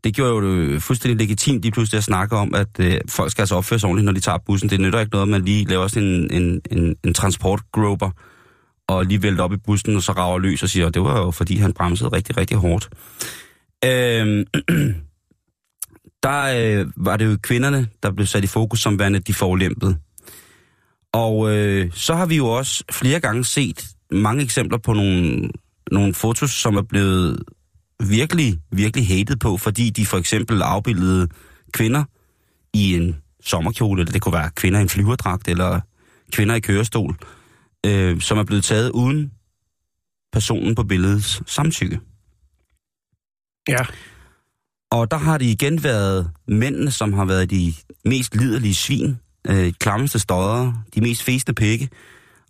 det gjorde jo det fuldstændig legitimt lige pludselig at snakke om, at øh, folk skal altså opføre sig ordentligt, når de tager bussen. Det nytter ikke noget, at man lige laver sådan en, en, en, en transportgrober, og lige vælter op i bussen, og så rager løs og siger, at det var jo fordi, han bremsede rigtig, rigtig hårdt. Øh, der øh, var det jo kvinderne, der blev sat i fokus som værende de forlæmpede. Og øh, så har vi jo også flere gange set mange eksempler på nogle, nogle fotos, som er blevet virkelig, virkelig hated på, fordi de for eksempel afbildede kvinder i en sommerkjole, eller det kunne være kvinder i en flyverdragt, eller kvinder i kørestol, øh, som er blevet taget uden personen på billedets samtykke.
Ja.
Og der har det igen været mændene, som har været de mest liderlige svin, øh, klammeste støder, de mest feste pikke,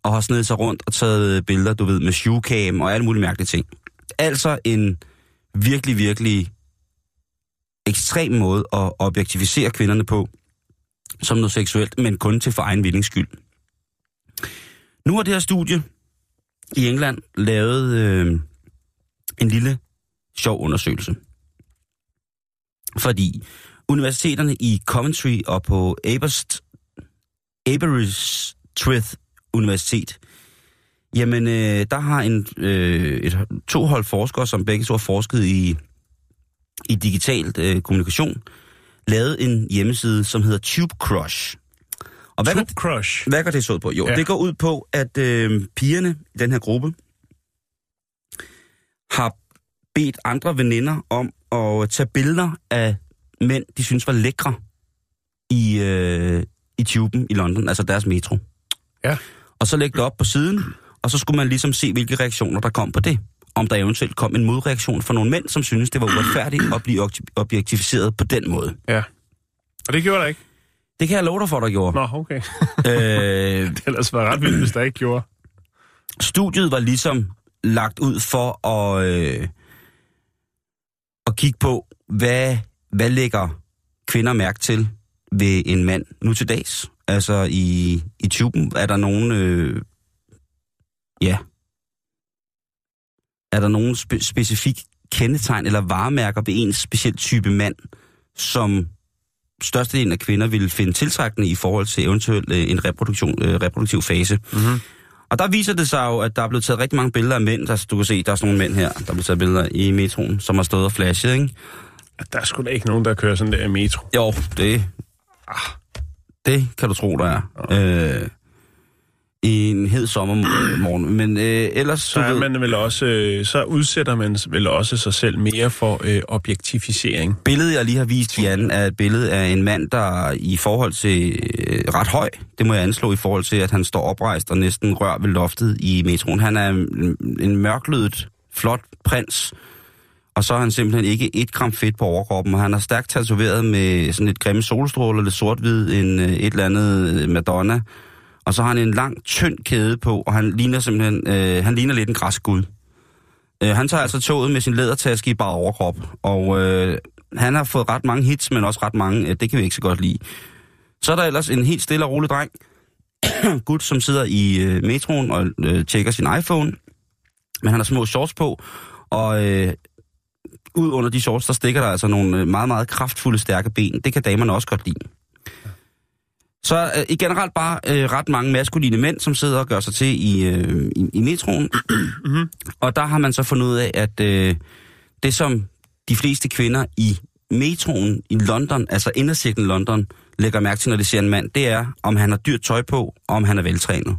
og har snedet sig rundt og taget billeder, du ved, med shoecam og alle mulige mærkelige ting. Altså en virkelig, virkelig ekstrem måde at objektivisere kvinderne på, som noget seksuelt, men kun til for egen vindings skyld. Nu har det her studie i England lavet øh, en lille sjov undersøgelse. Fordi universiteterne i Coventry og på Aberst, Aberystwyth Universitet, jamen øh, der har en, øh, et, to hold forskere, som begge to har forsket i, i digitalt øh, kommunikation, lavet en hjemmeside, som hedder Tube Crush. Og hvad,
Tube Crush.
hvad går det så ud på? Jo. Ja. det går ud på, at øh, pigerne i den her gruppe har bedt andre veninder om at tage billeder af mænd, de synes var lækre i, øh, i tuben i London, altså deres metro.
Ja.
Og så lægge det op på siden, og så skulle man ligesom se, hvilke reaktioner der kom på det. Om der eventuelt kom en modreaktion fra nogle mænd, som synes det var uretfærdigt at blive obje- objektificeret på den måde.
Ja. Og det gjorde der ikke?
Det kan jeg love dig for, der gjorde.
Nå, okay.
øh,
det ellers var ret vildt, hvis der ikke gjorde.
studiet var ligesom lagt ud for at, øh, at kigge på, hvad, hvad lægger kvinder mærke til ved en mand nu til dags. Altså i, i tuben er der nogen, øh, ja, er der nogen spe, specifik kendetegn eller varemærker ved en speciel type mand, som størstedelen af kvinder vil finde tiltrækkende i forhold til eventuelt øh, en reproduktion, øh, reproduktiv fase.
Mm-hmm.
Og der viser det sig jo, at der er blevet taget rigtig mange billeder af mænd. Der, du kan se, der er sådan nogle mænd her, der er blevet taget billeder i metroen, som har stået og flashet, ikke?
Der er sgu da ikke nogen, der kører sådan der i metro.
Jo, det... Ah, det kan du tro, der er. Øh, I en hed sommermorgen. Men øh, ellers...
Så, er
ved-
man vel også, øh, så udsætter man vel også sig selv mere for øh, objektificering.
Billedet, jeg lige har vist, Jan, er et billede af en mand, der i forhold til øh, ret høj, det må jeg anslå i forhold til, at han står oprejst og næsten rør ved loftet i metroen. Han er en, en mørklødet, flot prins, og så har han simpelthen ikke et gram fedt på overkroppen, og han er stærkt tatoveret med sådan et grimme solstråler, lidt sort-hvid, en, øh, et eller andet Madonna, og så har han en lang, tynd kæde på, og han ligner simpelthen, øh, han ligner lidt en græsgud. Øh, han tager altså toget med sin lædertaske i bare overkrop, og øh, han har fået ret mange hits, men også ret mange, øh, det kan vi ikke så godt lide. Så er der ellers en helt stille og rolig dreng, gut, som sidder i øh, metroen og øh, tjekker sin iPhone, men han har små shorts på, og øh, ud under de shorts, der stikker der altså nogle øh, meget, meget kraftfulde, stærke ben. Det kan damerne også godt lide. Så øh, i generelt bare øh, ret mange maskuline mænd, som sidder og gør sig til i, øh, i, i metroen. Og der har man så fundet ud af, at øh, det som de fleste kvinder i metroen i London, altså indercirklen London, lægger mærke til, når de ser en mand, det er, om han har dyrt tøj på, og om han er veltrænet.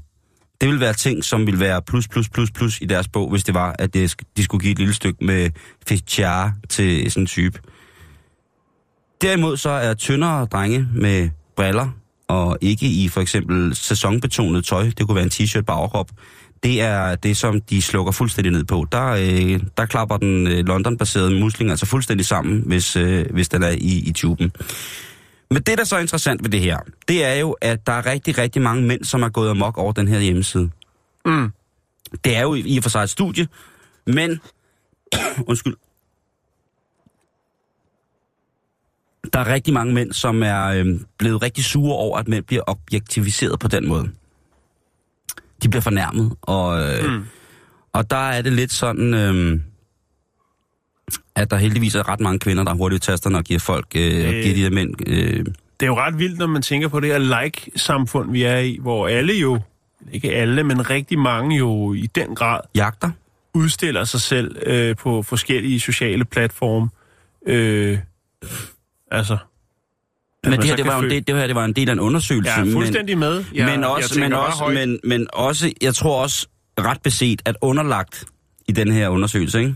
Det vil være ting, som vil være plus, plus, plus, plus i deres bog, hvis det var, at de skulle give et lille stykke med fetiare til sådan en type. Derimod så er tyndere drenge med briller, og ikke i for eksempel sæsonbetonet tøj, det kunne være en t-shirt overkrop, det er det, som de slukker fuldstændig ned på. Der, øh, der klapper den øh, London-baserede musling altså fuldstændig sammen, hvis, øh, hvis den er i, i tuben. Men det, der så er interessant ved det her, det er jo, at der er rigtig, rigtig mange mænd, som er gået amok over den her hjemmeside.
Mm.
Det er jo i i og for sig et studie, men... undskyld. Der er rigtig mange mænd, som er øh, blevet rigtig sure over, at mænd bliver objektiviseret på den måde. De bliver fornærmet, og, øh, mm. og der er det lidt sådan, øh, at der heldigvis er ret mange kvinder, der hurtigt tasterne og giver folk, øh, øh. giver de her mænd... Øh,
Det er jo ret vildt, når man tænker på det her like-samfund, vi er i, hvor alle jo, ikke alle, men rigtig mange jo i den grad
jagter.
udstiller sig selv øh, på forskellige sociale platforme. Øh, Altså,
Men det her, det var, en del, det her, det var en del af en undersøgelse.
jeg er fuldstændig med. Jeg,
men, men
jeg
også, men, også, men, men også, jeg tror også ret beset, at underlagt i den her undersøgelse, ikke?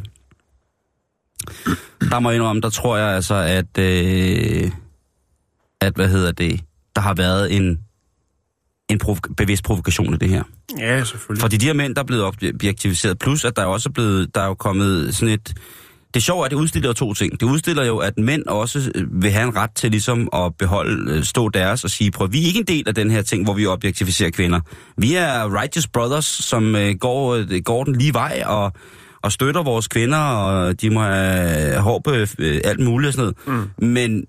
Der må jeg indrømme, der tror jeg altså, at, øh, at hvad hedder det, der har været en, en provo- bevidst provokation i det her.
Ja, selvfølgelig.
Fordi de her mænd, der er blevet objektiviseret, plus at der er også blevet, der er jo kommet sådan et... Det sjove er, at det udstiller to ting. Det udstiller jo, at mænd også øh, vil have en ret til ligesom at beholde, øh, stå deres og sige, prøv, vi er ikke en del af den her ting, hvor vi objektiviserer kvinder. Vi er righteous brothers, som øh, går, går den lige vej og, og støtter vores kvinder, og de må have hår på alt muligt og sådan noget. Mm. Men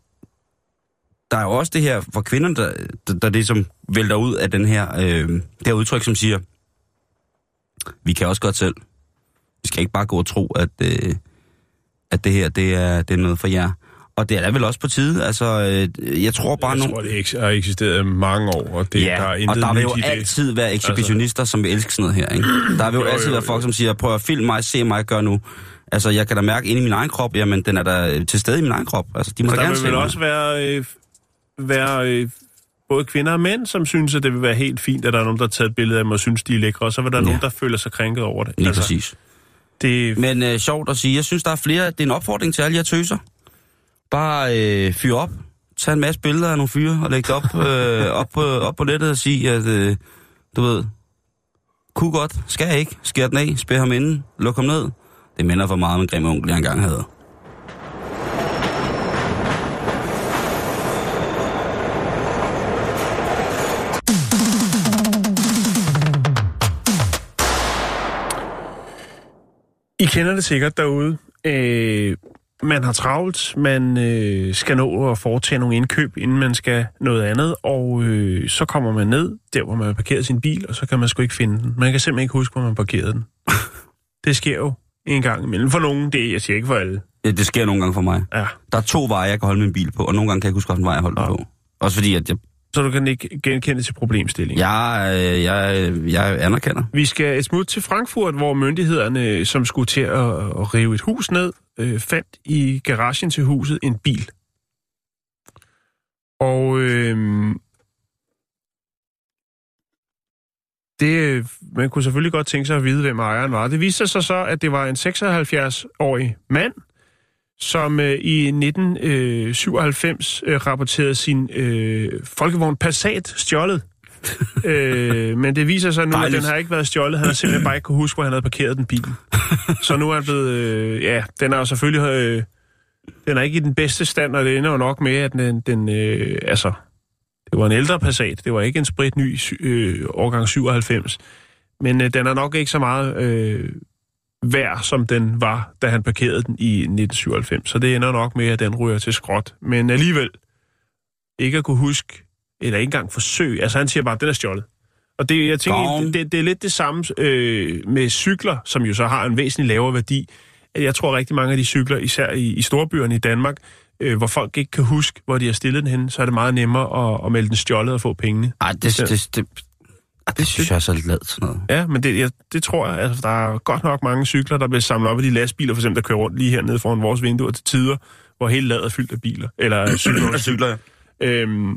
der er jo også det her for kvinderne, der, der, der det som vælter ud af den her, øh, det her udtryk, som siger, vi kan også godt selv. Vi skal ikke bare gå og tro, at, øh, at det her det er, det er noget for jer. Og det er da vel også på tide. Altså, øh, jeg tror bare
jeg tror, det har eksisteret i mange år, og det,
Ja,
der er
og
intet
der vil jo
det.
altid være ekshibitionister, altså... som vil elske sådan noget her, ikke? Der vil jo,
Jo,
altid
jo,
være folk, som siger, prøv at filme mig, se mig, gør nu. Altså, jeg kan da mærke inde i min egen krop, jamen, den er der øh, til stede i min egen krop. Altså, de må
Og
da
der
gerne
vil
se
vel
mig.
også være, øh, være øh, både kvinder og mænd, som synes, at det vil være helt fint, at der er nogen, der har taget et billede af dem og synes, de er lækre, og så vil der. Ja. nogen, der føler sig krænket over det.
Lige altså, præcis.
Det,
Men øh, sjovt at sige, jeg synes, der er flere, det er en opfordring til alle jer tøser. Bare øh, fyr op, tag en masse billeder af nogle fyre og læg det op, øh, op, på, op på nettet og sige, at øh, du ved, kunne godt, skal jeg ikke, skær den af, spær ham inden, luk ham ned. Det minder for meget om en grim onkel, jeg engang havde.
I kender det sikkert derude. Øh, man har travlt, man øh, skal nå at foretage nogle indkøb, inden man skal noget andet, og øh, så kommer man ned, der hvor man har parkeret sin bil, og så kan man sgu ikke finde den. Man kan simpelthen ikke huske, hvor man parkerede den. det sker jo en gang imellem for nogen, det jeg siger ikke for alle.
Ja, det sker nogle gange for mig.
Ja.
Der er to veje, jeg kan holde min bil på, og nogle gange kan jeg ikke huske, hvilken vej jeg holder
Ja.
på. Også fordi, at jeg,
Så du kan ikke genkende til problemstillingen.
jeg, øh, jeg, jeg anerkender.
Vi skal et smut til Frankfurt, hvor myndighederne, som skulle til at, at rive et hus ned, øh, fandt i garagen til huset en bil. Og øh, det, man kunne selvfølgelig godt tænke sig at vide, hvem ejeren var. Det viste sig så, at det var en 76-årig mand, som øh, i 1997 øh, rapporterede sin øh, folkevogn Passat stjålet. øh, men det viser sig nu,
Dejligt.
at den har ikke været stjålet. Han har simpelthen bare ikke kunne huske, hvor han havde parkeret den bil. Så nu er han blevet... Øh, ja, den er jo selvfølgelig... Øh, den er ikke i den bedste stand, og det ender jo nok med, at den... den øh, altså, det var en ældre Passat. Det var ikke en sprit ny øh, årgang 97. Men øh, den er nok ikke så meget øh, værd, som den var, da han parkerede den i 1997. Så det ender nok med, at den ryger til skråt. Men alligevel ikke at kunne huske, eller ikke engang forsøge. Altså han siger bare, at den er stjålet. Og det, jeg tænker, det, det, det er lidt det samme øh, med cykler, som jo så har en væsentlig lavere værdi. Jeg tror rigtig mange af de cykler, især i, i storbyerne i Danmark, øh, hvor folk ikke kan huske, hvor de har stillet den hen, så er det meget nemmere at, at melde den stjålet og få pengene.
Ej, det, det, det, det, det synes jeg er så lidt ladt sådan noget.
Ja, men det, jeg, det tror jeg, altså, der er godt nok mange cykler, der bliver samlet op af de lastbiler, for eksempel, der kører rundt lige hernede foran vores vinduer til tider, hvor hele ladet er fyldt af biler. Eller cykler.
cykler, ja.
øhm,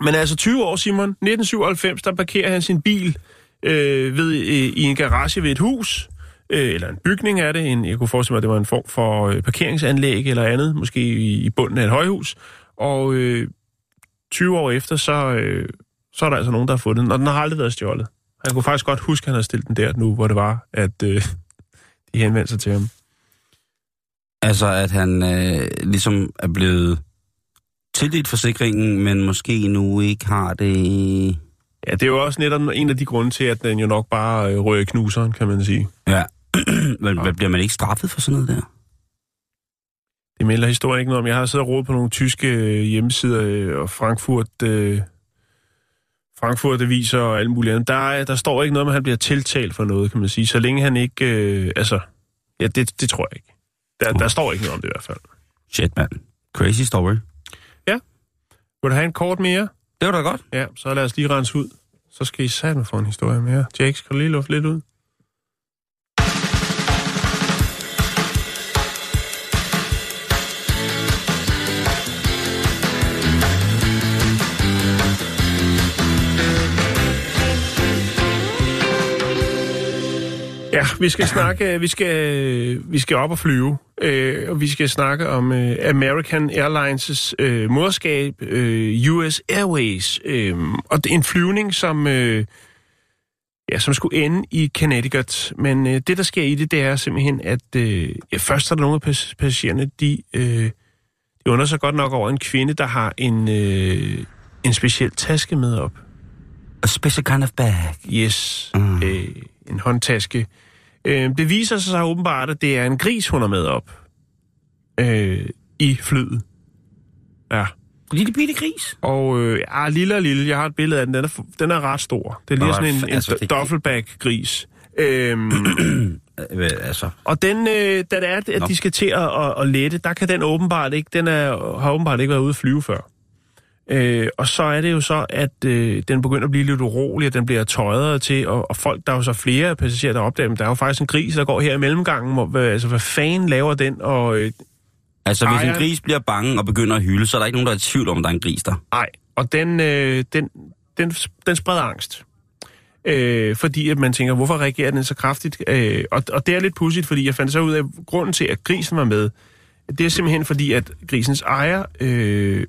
men altså 20 år, Simon. 1997, der parkerer han sin bil øh, ved, øh, i en garage ved et hus. Øh, eller en bygning er det. En, jeg kunne forestille mig, at det var en form for øh, parkeringsanlæg eller andet. Måske i, i bunden af et højhus. Og øh, 20 år efter, så, øh, så er der altså nogen, der har fundet den. Og den har aldrig været stjålet. Han kunne faktisk godt huske, at han havde stillet den der nu, hvor det var, at øh, de henvendte sig til ham.
Altså, at han øh, ligesom er blevet tildelt forsikringen, men måske nu ikke har det...
Ja, det er jo også netop en af de grunde til, at den jo nok bare øh, rører knuseren, kan man sige.
Ja. men ja. bliver man ikke straffet for sådan noget der?
Det melder historien ikke noget om. Jeg har siddet og rodet på nogle tyske øh, hjemmesider, øh, og Frankfurt, øh, Frankfurt Aviser og alt muligt andet. Der, er- der står ikke noget om, at han bliver tiltalt for noget, kan man sige. Så længe han ikke... Øh, altså, ja, det, det tror jeg ikke. Der, der står ikke noget om det i hvert fald.
Shit, mand. Crazy story.
Vil du have en kort mere?
Det var da godt.
Ja, så lad os lige rense ud. Så skal I satme få en historie mere. Jake, skal du lige lufte lidt ud? Vi skal snakke, vi skal, vi skal op og flyve, øh, og vi skal snakke om øh, American Airlines' øh, moderskab, øh, US Airways, øh, og det er en flyvning, som, øh, ja, som skulle ende i Connecticut. Men øh, det, der sker i det, det er simpelthen, at øh, ja, først er der nogle af pas- passagererne, de, øh, de undrer sig godt nok over en kvinde, der har en, øh, en speciel taske med op.
A special kind of bag.
Yes,
mm.
øh, en håndtaske. Øh, det viser sig så åbenbart, at det er en gris, hun har med op øh, i flyet. Ja,
Lille bitte gris.
og øh, ja, lille og lille, jeg har et billede af den, den er, den er ret stor. Det er lige sådan en,
altså,
en duffelbag-gris. Øhm,
Øh, altså,
og den, øh, da det er, at de skal til at, at, at lette, der kan den åbenbart ikke, den er, har åbenbart ikke været ude at flyve før. Øh, og så er det jo så, at øh, den begynder at blive lidt urolig, og den bliver tøjet til, og, og folk, der er jo så flere passagerer, der opdager, at der er jo faktisk en gris, der går her i mellemgangen. Hvor, hvad, altså, hvad fanden laver den? Og øh,
altså hvis en
Ejeren-
gris bliver bange og begynder at hylde, så er der ikke nogen, der er i tvivl om, at der er en gris der.
ej, og den, øh, den, den, den spreder angst. Øh, fordi at man tænker, hvorfor reagerer den så kraftigt? Øh, og, og det er lidt pudsigt, fordi jeg fandt så ud af, at grunden til, at grisen var med, det er simpelthen fordi, at grisens ejer øh,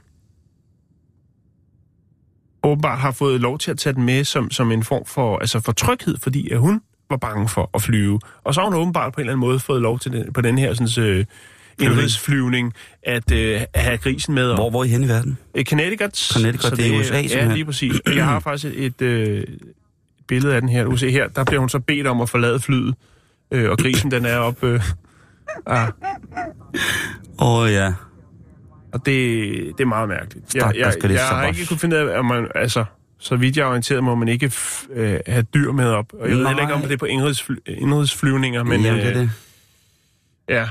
åbenbart har fået lov til at tage den med som, som en form for, altså for tryghed, fordi at hun var bange for at flyve. Og så har hun åbenbart på en eller anden måde fået lov til den, på den her sådan, øh, indrigsflyvning at øh, at have grisen med.
Hvor, hvor er I hen i verden?
Øh, Connecticut.
Connecticut,
Så
det er USA
Ja,
simpelthen.
lige præcis. Jeg har faktisk et, et øh, billede af den her. Du kan se her, der bliver hun så bedt om at forlade flyet. Øh, og grisen, den er op... Øh, ah,
Åh oh, ja.
Og det, det er meget mærkeligt. Jeg, jeg, jeg
så
har ikke kunnet finde ud af, om man... Altså, så vidt jeg er orienteret, må man ikke f- øh, have dyr med op. Og jeg ved
Nej.
heller ikke, om det er på indrigsfly- indrigsflyvninger, men...
Men, Jamen, det er
øh,
det.
Ja.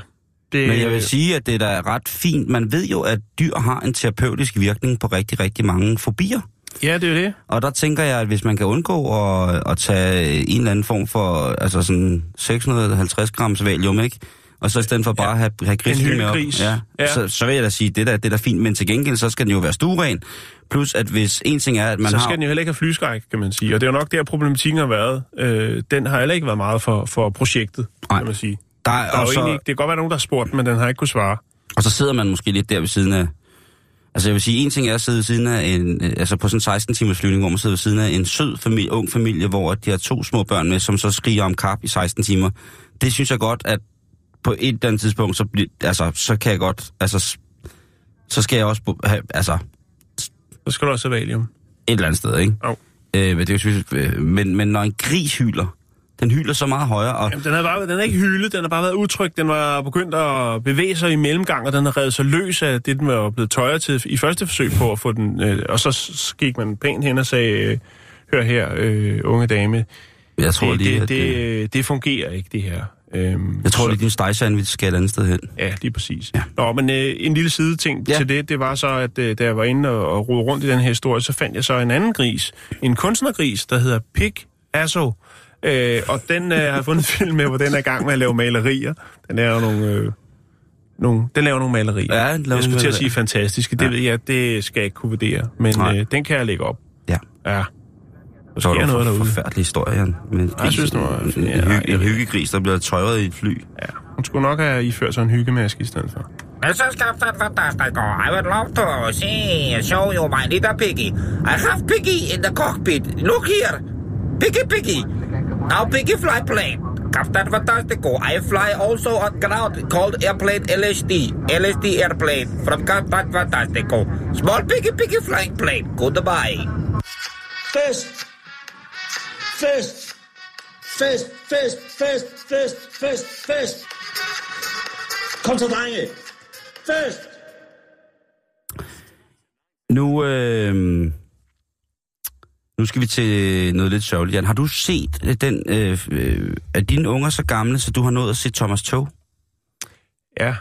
Det,
Men jeg vil sige, at det er da ret fint. Man ved jo, at dyr har en terapeutisk virkning på rigtig, rigtig mange fobier.
Ja, det er det.
Og der tænker jeg, at hvis man kan undgå at, at tage en eller anden form for, altså sådan 650 grams valium, ikke? Og så i stedet for bare at have, have grisen med op. Ja,
Ja.
Så, så vil jeg da sige, det der, det er da fint, men til gengæld, så skal den jo være stueren. Plus, at hvis en ting er, at man
så
har...
skal den jo heller ikke have flyskræk, kan man sige. Og det er jo nok der, problematikken har været. Øh, den har heller ikke været meget for, for projektet,
Nej.
kan man sige.
der,
Der er
og,
jo
så,
ikke- det kan godt være nogen, der har spurgt, men den har ikke kunne svare.
og så sidder man måske lidt der ved siden af... Altså jeg vil sige, en ting er at sidde ved siden af en... øh, Altså på sådan en 16 timers flyvning, hvor man sidder ved siden af en sød familie, ung familie, hvor de har to små børn med, som så skriger om kap i 16 timer. Det synes jeg godt, at på et eller andet tidspunkt, så, bliver, altså, så kan jeg godt... Altså, så skal jeg også have, altså,
Så skal du også have valium.
et eller andet sted, ikke?
Jo.
Øh, men, det er jo øh, men, men når en gris hyler, den hyler så meget højere, og
Jamen, den har, bare, den har ikke hyldet, den har bare været utryg. Den var begyndt at bevæge sig i mellemgang, og den har reddet sig løs af det, den var blevet tøjet til i første forsøg på at få den. Øh, og så gik man pænt hen og sagde, øh, hør her, øh, unge dame,
jeg tror
det,
lige,
det,
at,
det,
øh,
det, det fungerer ikke, det her. Øhm,
jeg tror
så-
lige, din stegsandwich skal et andet sted hen.
Ja, lige præcis.
Ja.
Nå, men øh, en lille sideting
Ja.
ja. til det, det var så, at øh, da jeg var inde og, og rode rundt i den her historie, så fandt jeg så en anden gris. En kunstnergris, der hedder Pig Asso. Øh, og den øh, har jeg fundet film med, hvor den er i gang med at lave malerier. Den laver nogle... Øh, nogle, den laver nogle malerier.
Ja, den laver
jeg skulle til at sige fantastiske. Det
Ja.
ved jeg, det skal jeg ikke kunne vurdere. Men
Nej.
øh, den kan jeg lægge op.
Ja.
Ja.
Var
sker
det
noget
en
derude.
forfærdelig historie. Med en,
jeg synes, det var-
en, en,
ja,
hygge,
jeg
en hyggegris, der bliver tøjet i et fly.
Ja. Hun skulle nok have iført sig en hyggemaske i stedet for.
This is Captain Fantastico. I would love to see, show you my little piggy. I have Piggy in the cockpit. Look here. Piggy, Piggy. Now Piggy fly plane. Captain Fantastico. I fly also on ground called airplane LSD. LSD airplane from Captain Fantastico. Small Piggy, Piggy flying plane. Goodbye.
Fest! Fest! Fest, fest, fest, fest, fest, fest! Kom så, drenge! Fest!
Nu, øh, nu skal vi til noget lidt sørgeligt, Jan. Har du set øh, den... Øh, øh, er dine unger så gamle, så du har nået at se Thomas Tog?
Ja.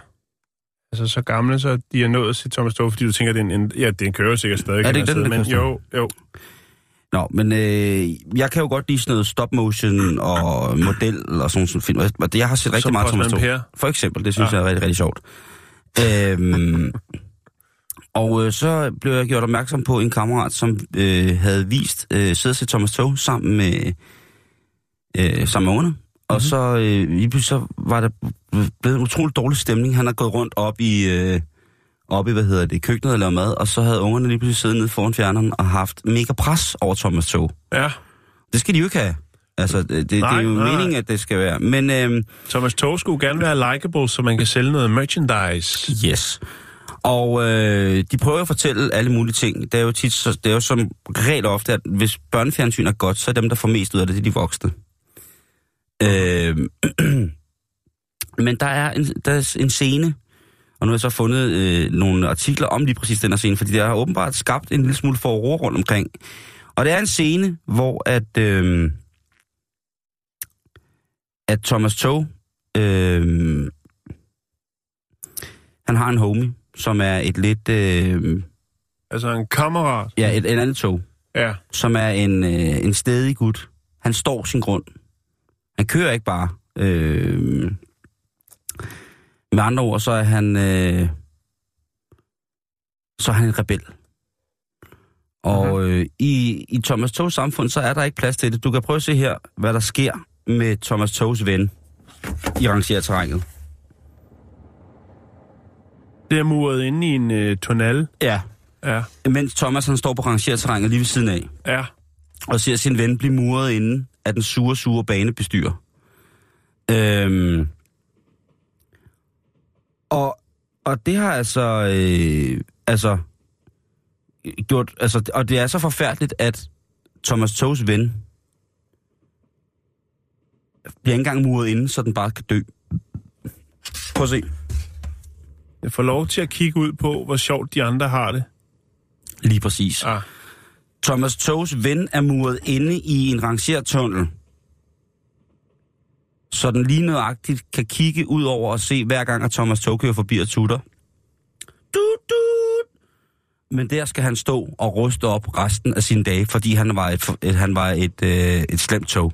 Altså så gamle, så de er nået at se Thomas Tove, fordi du tænker, det er en, en ja, den kører sikkert stadig.
Er det ikke
man
den, der
sige, men jo, jo.
Nå, men øh, jeg kan jo godt lide sådan noget stop motion og model og sådan nogle film. Og det, jeg har set rigtig
Som
meget Thomas.
Per.
For eksempel, det synes
Ja.
jeg er rigtig, rigtig sjovt. Øhm, og øh, så blev jeg gjort opmærksom på en kammerat, som øh, havde vist øh, sidde til Thomas Tog sammen med, øh, sammen med ungerne. Og mm-hmm. så øh, lige pludselig så var der blevet en utrolig dårlig stemning. Han har gået rundt op i, øh, op i hvad hedder det, køkkenet og lavet mad, og så havde ungerne lige pludselig siddet nede foran fjerneren og haft mega pres over Thomas Tog.
Ja.
Det skal de jo ikke have. Altså, det,
Nej,
det er jo
nej.
meningen, at det skal være. Men øh,
Thomas Tog skulle gerne være likable, så man kan sælge noget merchandise.
yes. Og øh, de prøver at fortælle alle mulige ting. Det er jo tit, så, det er jo som regel ofte, at hvis børnefjernsyn er godt, så er dem, der får mest ud af det, det er de voksne. Øh, men der er, en, der er en scene, og nu har jeg så fundet øh, nogle artikler om lige præcis den her scene, fordi det har åbenbart skabt en lille smule forår rundt omkring. Og det er en scene, hvor at, øh, at Thomas Tog, øh, han har en homie, som er et lidt, øh,
Altså en kammerat.
ja, et, et andet tog,
Ja.
som er en, øh, en stedig gut. Han står sin grund. Han kører ikke bare. Øh, med andre ord, så er han, øh, så er han en rebel. Og øh, i, i Thomas Togs samfund, så er der ikke plads til det. Du kan prøve at se her, hvad der sker med Thomas Togs ven i rangerterrænet.
Det er muret inde i en øh, tunnel.
Ja,
Ja.
mens Thomas han står på rangerterrænet lige ved siden af.
Ja.
og ser sin ven blive muret inde af den sure, sure banebestyrer. Øhm, og, og det har altså, øh, altså, gjort, altså, og det er så forfærdeligt, at Thomas Togs ven bliver ikke engang muret inde, så den bare kan dø. Prøv at se.
Jeg får lov til at kigge ud på, hvor sjovt de andre har det.
Lige præcis.
Ah.
Thomas Togs ven er muret inde i en rangertunnel, så den lige nøjagtigt kan kigge ud over og se, hver gang at Thomas Tog kører forbi og tutter. Dut, dut. Men der skal han stå og ruste op resten af sine dage, fordi han var et, et, han var et, øh, et slemt tog.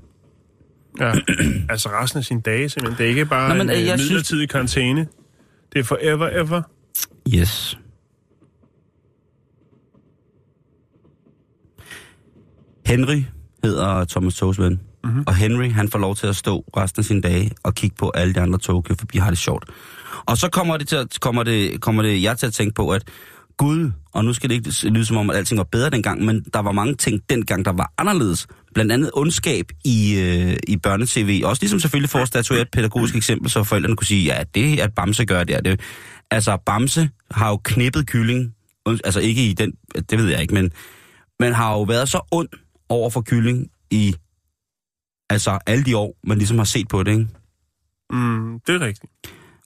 Ja. altså resten af sine dage simpelthen. Det er ikke bare
Nå, men,
en
øh,
øh,
jeg synes-
midlertidig karantæne. Det er forever, ever.
Yes. Henry hedder Thomas Togs ven. Mm-hmm. Og Henry, han får lov til at stå resten af sine dage og kigge på alle de andre tog, forbi har det sjovt. Og så kommer det, til at, kommer, det, kommer det jeg til at tænke på, at Gud, og nu skal det ikke lyde som om, at alting var bedre dengang, men der var mange ting dengang, der var anderledes. Blandt andet ondskab i, øh, i børnetv. Også ligesom selvfølgelig for at statuere et pædagogisk eksempel, så forældrene kunne sige, ja, det at Bamse gør det, er det. Altså, Bamse har jo knippet kylling, altså ikke i den, det ved jeg ikke, men, men har jo været så ond over for kylling i, altså alle de år, man ligesom har set på det, ikke?
Mm, det er rigtigt.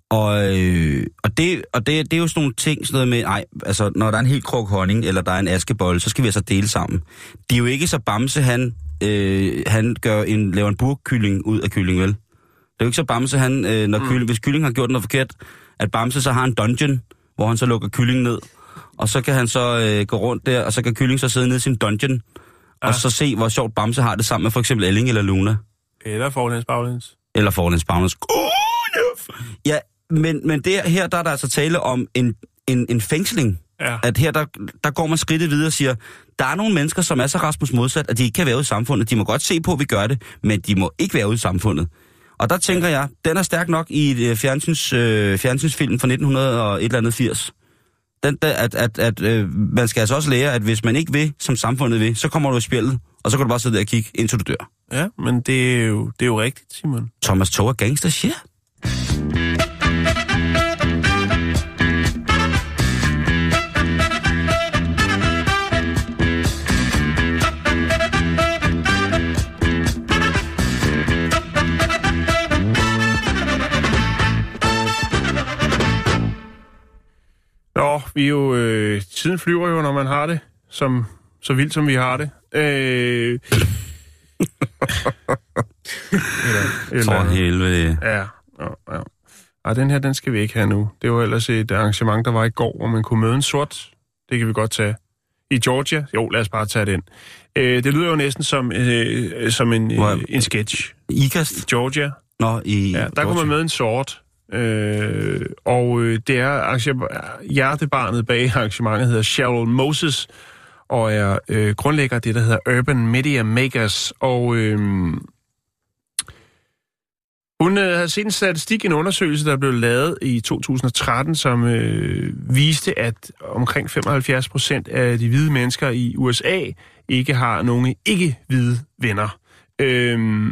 Og, øh, og, det, og det, det er jo sådan nogle ting, sådan noget med, ej, altså, når der er en helt krog honning, eller der er en askebolle, så skal vi altså dele sammen. Det er jo ikke så Bamse, han, øh, han gør en, laver en burkylling ud af kylling, vel? Det er jo ikke så Bamse, han, øh, når mm. kylling, hvis kylling har gjort noget forkert, at Bamse så har en dungeon, hvor han så lukker kyllingen ned, og så kan han så øh, gå rundt der, og så kan kyllingen så sidde nede i sin dungeon, og så se, hvor sjovt Bamse har det sammen med for eksempel Elling eller Luna.
Eller forlæns baglæns.
Eller Forlæns Bagners. Ja, men, men det, her der er der altså tale om en, en, en fængsling.
Ja.
At her der, der går man skridtet videre og siger, der er nogle mennesker, som er så Rasmus modsat, at de ikke kan være ude i samfundet. De må godt se på, at vi gør det, men de må ikke være ude i samfundet. Og der tænker jeg, den er stærk nok i et øh, fjernsyns, øh, fjernsynsfilm fra 1900 Den, der, at, at, at øh, man skal altså også lære, at hvis man ikke vil, som samfundet vil, så kommer du i spjældet, og så kan du bare sidde der og kigge, indtil du dør.
Ja, men det er jo, det er jo rigtigt, Simon.
Thomas Tog er gangster shit.
Nå, vi er jo... Øh, tiden flyver jo, når man har det, som, så vildt som vi har det. Øh, eller,
For helvede.
Ja, ja, ja. Ej, den her, den skal vi ikke have nu. Det var ellers et arrangement, der var i går, hvor man kunne møde en sort. Det kan vi godt tage. I Georgia? Jo, lad os bare tage den. Øh, det lyder jo næsten som, øh, som en, øh, en sketch.
Ikast?
Georgia,
Nå, i...
ja, der kunne man møde en sort. Øh, og øh, det er arrange- hjertebarnet bag arrangementet hedder Cheryl Moses, og er øh, grundlægger af det, der hedder Urban Media Makers. Og øh, Hun øh, havde set en statistik, en undersøgelse, der blev lavet i 2013, som øh, viste, at omkring 75 procent af de hvide mennesker i USA ikke har nogen ikke-hvide venner. Øh,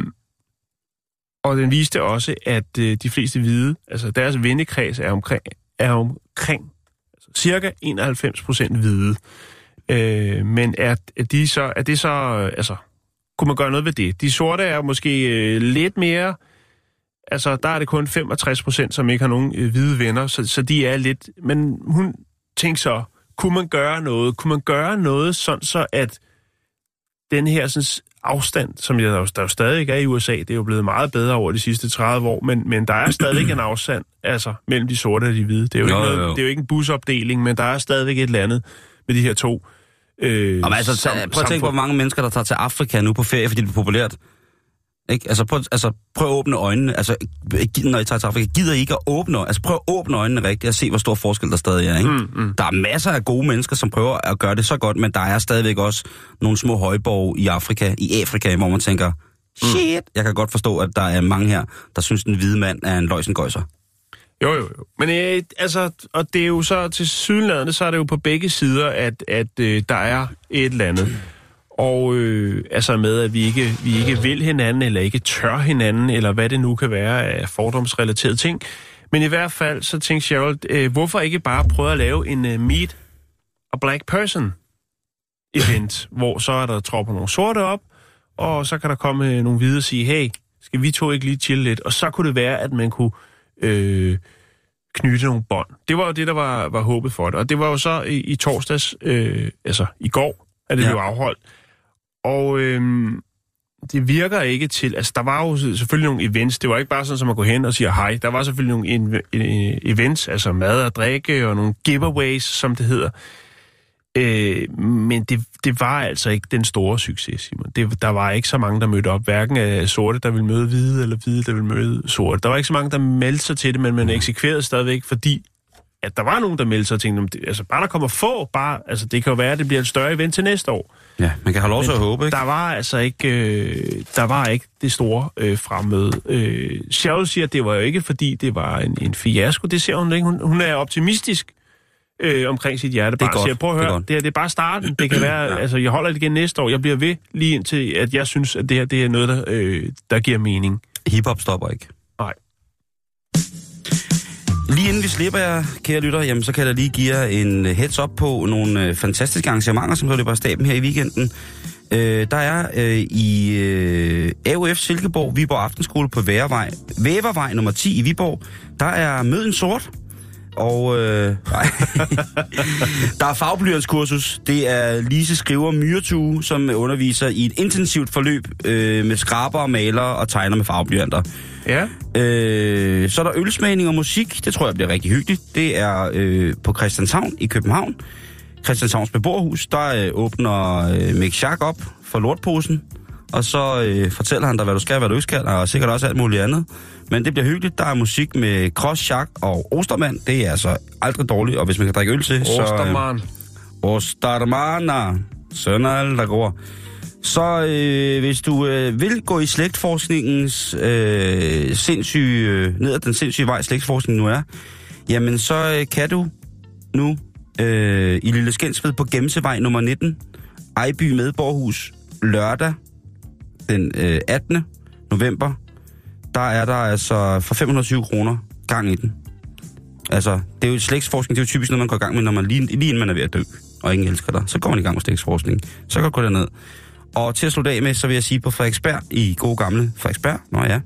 og den viste også, at øh, de fleste hvide, altså deres vennekreds er omkring, er omkring altså cirka 91 procent hvide. Øh, men er, er, de så, er det så, øh, altså, kunne man gøre noget ved det? De sorte er måske øh, lidt mere, altså der er det kun 65 procent, som ikke har nogen øh, hvide venner, så, så de er lidt, men hun tænkte så, kunne man gøre noget? Kunne man gøre noget sådan så, at den her sådan, afstand, som jeg, der, jo, stadig er i USA, det er jo blevet meget bedre over de sidste 30 år, men, men der er stadig en afstand altså, mellem de sorte og de hvide. Det er, jo
Jo,
ikke noget,
jo.
det er jo ikke en busopdeling, men der er stadigvæk et eller andet med de her to. Øh,
Jamen, altså,
sam-
prøv at tænke på, hvor mange mennesker, der tager til Afrika nu på ferie, fordi det er populært. Ikke? Altså, prøv, altså, prøv at åbne øjnene. Altså, når I tager til Afrika, gider I ikke at åbne Altså, prøv at åbne øjnene rigtigt og se, hvor stor forskel der stadig er. Ikke?
Mm, mm.
Der er masser af gode mennesker, som prøver at gøre det så godt, men der er stadigvæk også nogle små højborg i Afrika, i Afrika, hvor man tænker, shit, jeg kan godt forstå, at der er mange her, der synes, den hvide mand er en løjsengøjser.
Jo, jo, jo. Men øh, altså, og det er jo så til sydenladende, så er det jo på begge sider, at, at øh, der er et eller andet. Og øh, altså med, at vi ikke, vi ikke vil hinanden, eller ikke tør hinanden, eller hvad det nu kan være af fordomsrelaterede ting. Men i hvert fald, så tænkte Cheryl, øh, hvorfor ikke bare prøve at lave en øh, Meet a Black Person event, hvor så er der tropper nogle sorte op, og så kan der komme øh, nogle hvide og sige, hey, skal vi to ikke lige chille lidt? Og så kunne det være, at man kunne øh, knytte nogle bånd. Det var jo det, der var, var håbet for det. Og det var jo så i, i torsdags, øh, altså i går, at det
Ja.
blev afholdt. Og øh, det virker ikke til... Altså, der var jo selvfølgelig nogle events. Det var ikke bare sådan, at man går hen og siger hej. Der var selvfølgelig nogle in, events, altså mad og drikke, og nogle giveaways, som det hedder. Øh, men det, det var altså ikke den store succes, Simon. Det, der var ikke så mange, der mødte op. Hverken af sorte, der ville møde hvide, eller hvide, der ville møde sorte. Der var ikke så mange, der meldte sig til det, men man eksekverede stadigvæk, fordi at der var nogen, der meldte sig og tænkte, "Nå, det- altså bare der kommer få, bare, altså det kan jo være, at det bliver et større event til næste år.
Ja, man kan have lov til at håbe, ikke?
Der var altså ikke, øh, der var ikke det store øh, fremmøde. Øh, Cheryl siger, at det var jo ikke, fordi det var en, en fiasko. Det ser hun ikke. Hun, hun er optimistisk øh, omkring sit hjertebarn.
Det er godt.
Siger, prøv at
Det er
høre, det, her, det er bare starten. Det kan være, ja. altså jeg holder det igen næste år. Jeg bliver ved lige indtil, at jeg synes, at det her det er noget, der, øh, der giver mening.
Hip-hop stopper ikke. Lige inden vi slipper jer, kære lytter, jamen, så kan jeg lige give jer en øh, heads up på nogle øh, fantastiske arrangementer, som så løber af staben her i weekenden. Øh, der er øh, i øh, AUF Silkeborg, Viborg Aftenskole på Vævervej, Vævervej nummer 10 i Viborg, der er Møden Sort. Og øh, nej. der er fagblyantskursus. Det er Lise Skriver Myretue, som underviser i et intensivt forløb øh, med skraber, maler og tegner med farveblyanter.
Ja.
Øh, så er der ølsmagning og musik. Det tror jeg bliver rigtig hyggeligt. Det er øh, på Christianshavn i København. Christianshavns beboerhus. Der øh, åbner øh, Mick Schack op for lortposen. Og så øh, fortæller han dig, hvad du skal, hvad du ikke skal, og sikkert også alt muligt andet. Men det bliver hyggeligt. Der er musik med Cross, Schack og Ostermand. Det er altså aldrig dårligt, og hvis man kan drikke øl til, så... Øh,
Ostermann.
Sønner alle, der går. Så øh, hvis du øh, vil gå i slægtforskningens øh, sindssyge, øh, ned ad den sindssyge vej, slægtforskningen nu er, jamen så øh, kan du nu øh, i Lille Skensved på Gemsevej nummer 19, Ejby Medborghus, lørdag den øh, 18. november, der er der altså for 520 kroner gang i den. Altså, det er jo slægtsforskning, det er jo typisk noget, man går i gang med, når man lige, lige inden man er ved at dø, og ingen elsker dig. Så går man i gang med slægtsforskning. Så kan du gå derned. Og til at slutte af med, så vil jeg sige på Frederiksberg, i gode gamle Frederiksberg, nå ja,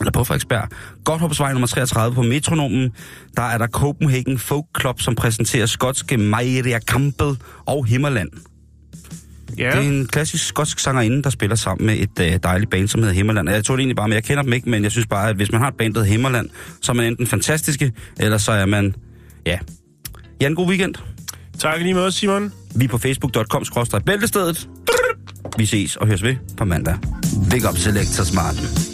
eller på Frederiksberg, Godthåbsvej nummer 33 på Metronomen, der er der Copenhagen Folk Club, som præsenterer skotske Maria Campbell og Himmerland.
Ja.
Det er en klassisk skotsk sangerinde, der spiller sammen med et øh, dejligt band, som hedder Himmerland. Jeg tror det egentlig bare, men jeg kender dem ikke, men jeg synes bare, at hvis man har et band, der hedder Himmerland, så er man enten fantastiske, eller så er man, ja. Ja, en god weekend.
Tak lige måde, Simon.
Vi er på facebook.com bæltestedet. Vi ses og høres ved på mandag. Big up Selectors Martin.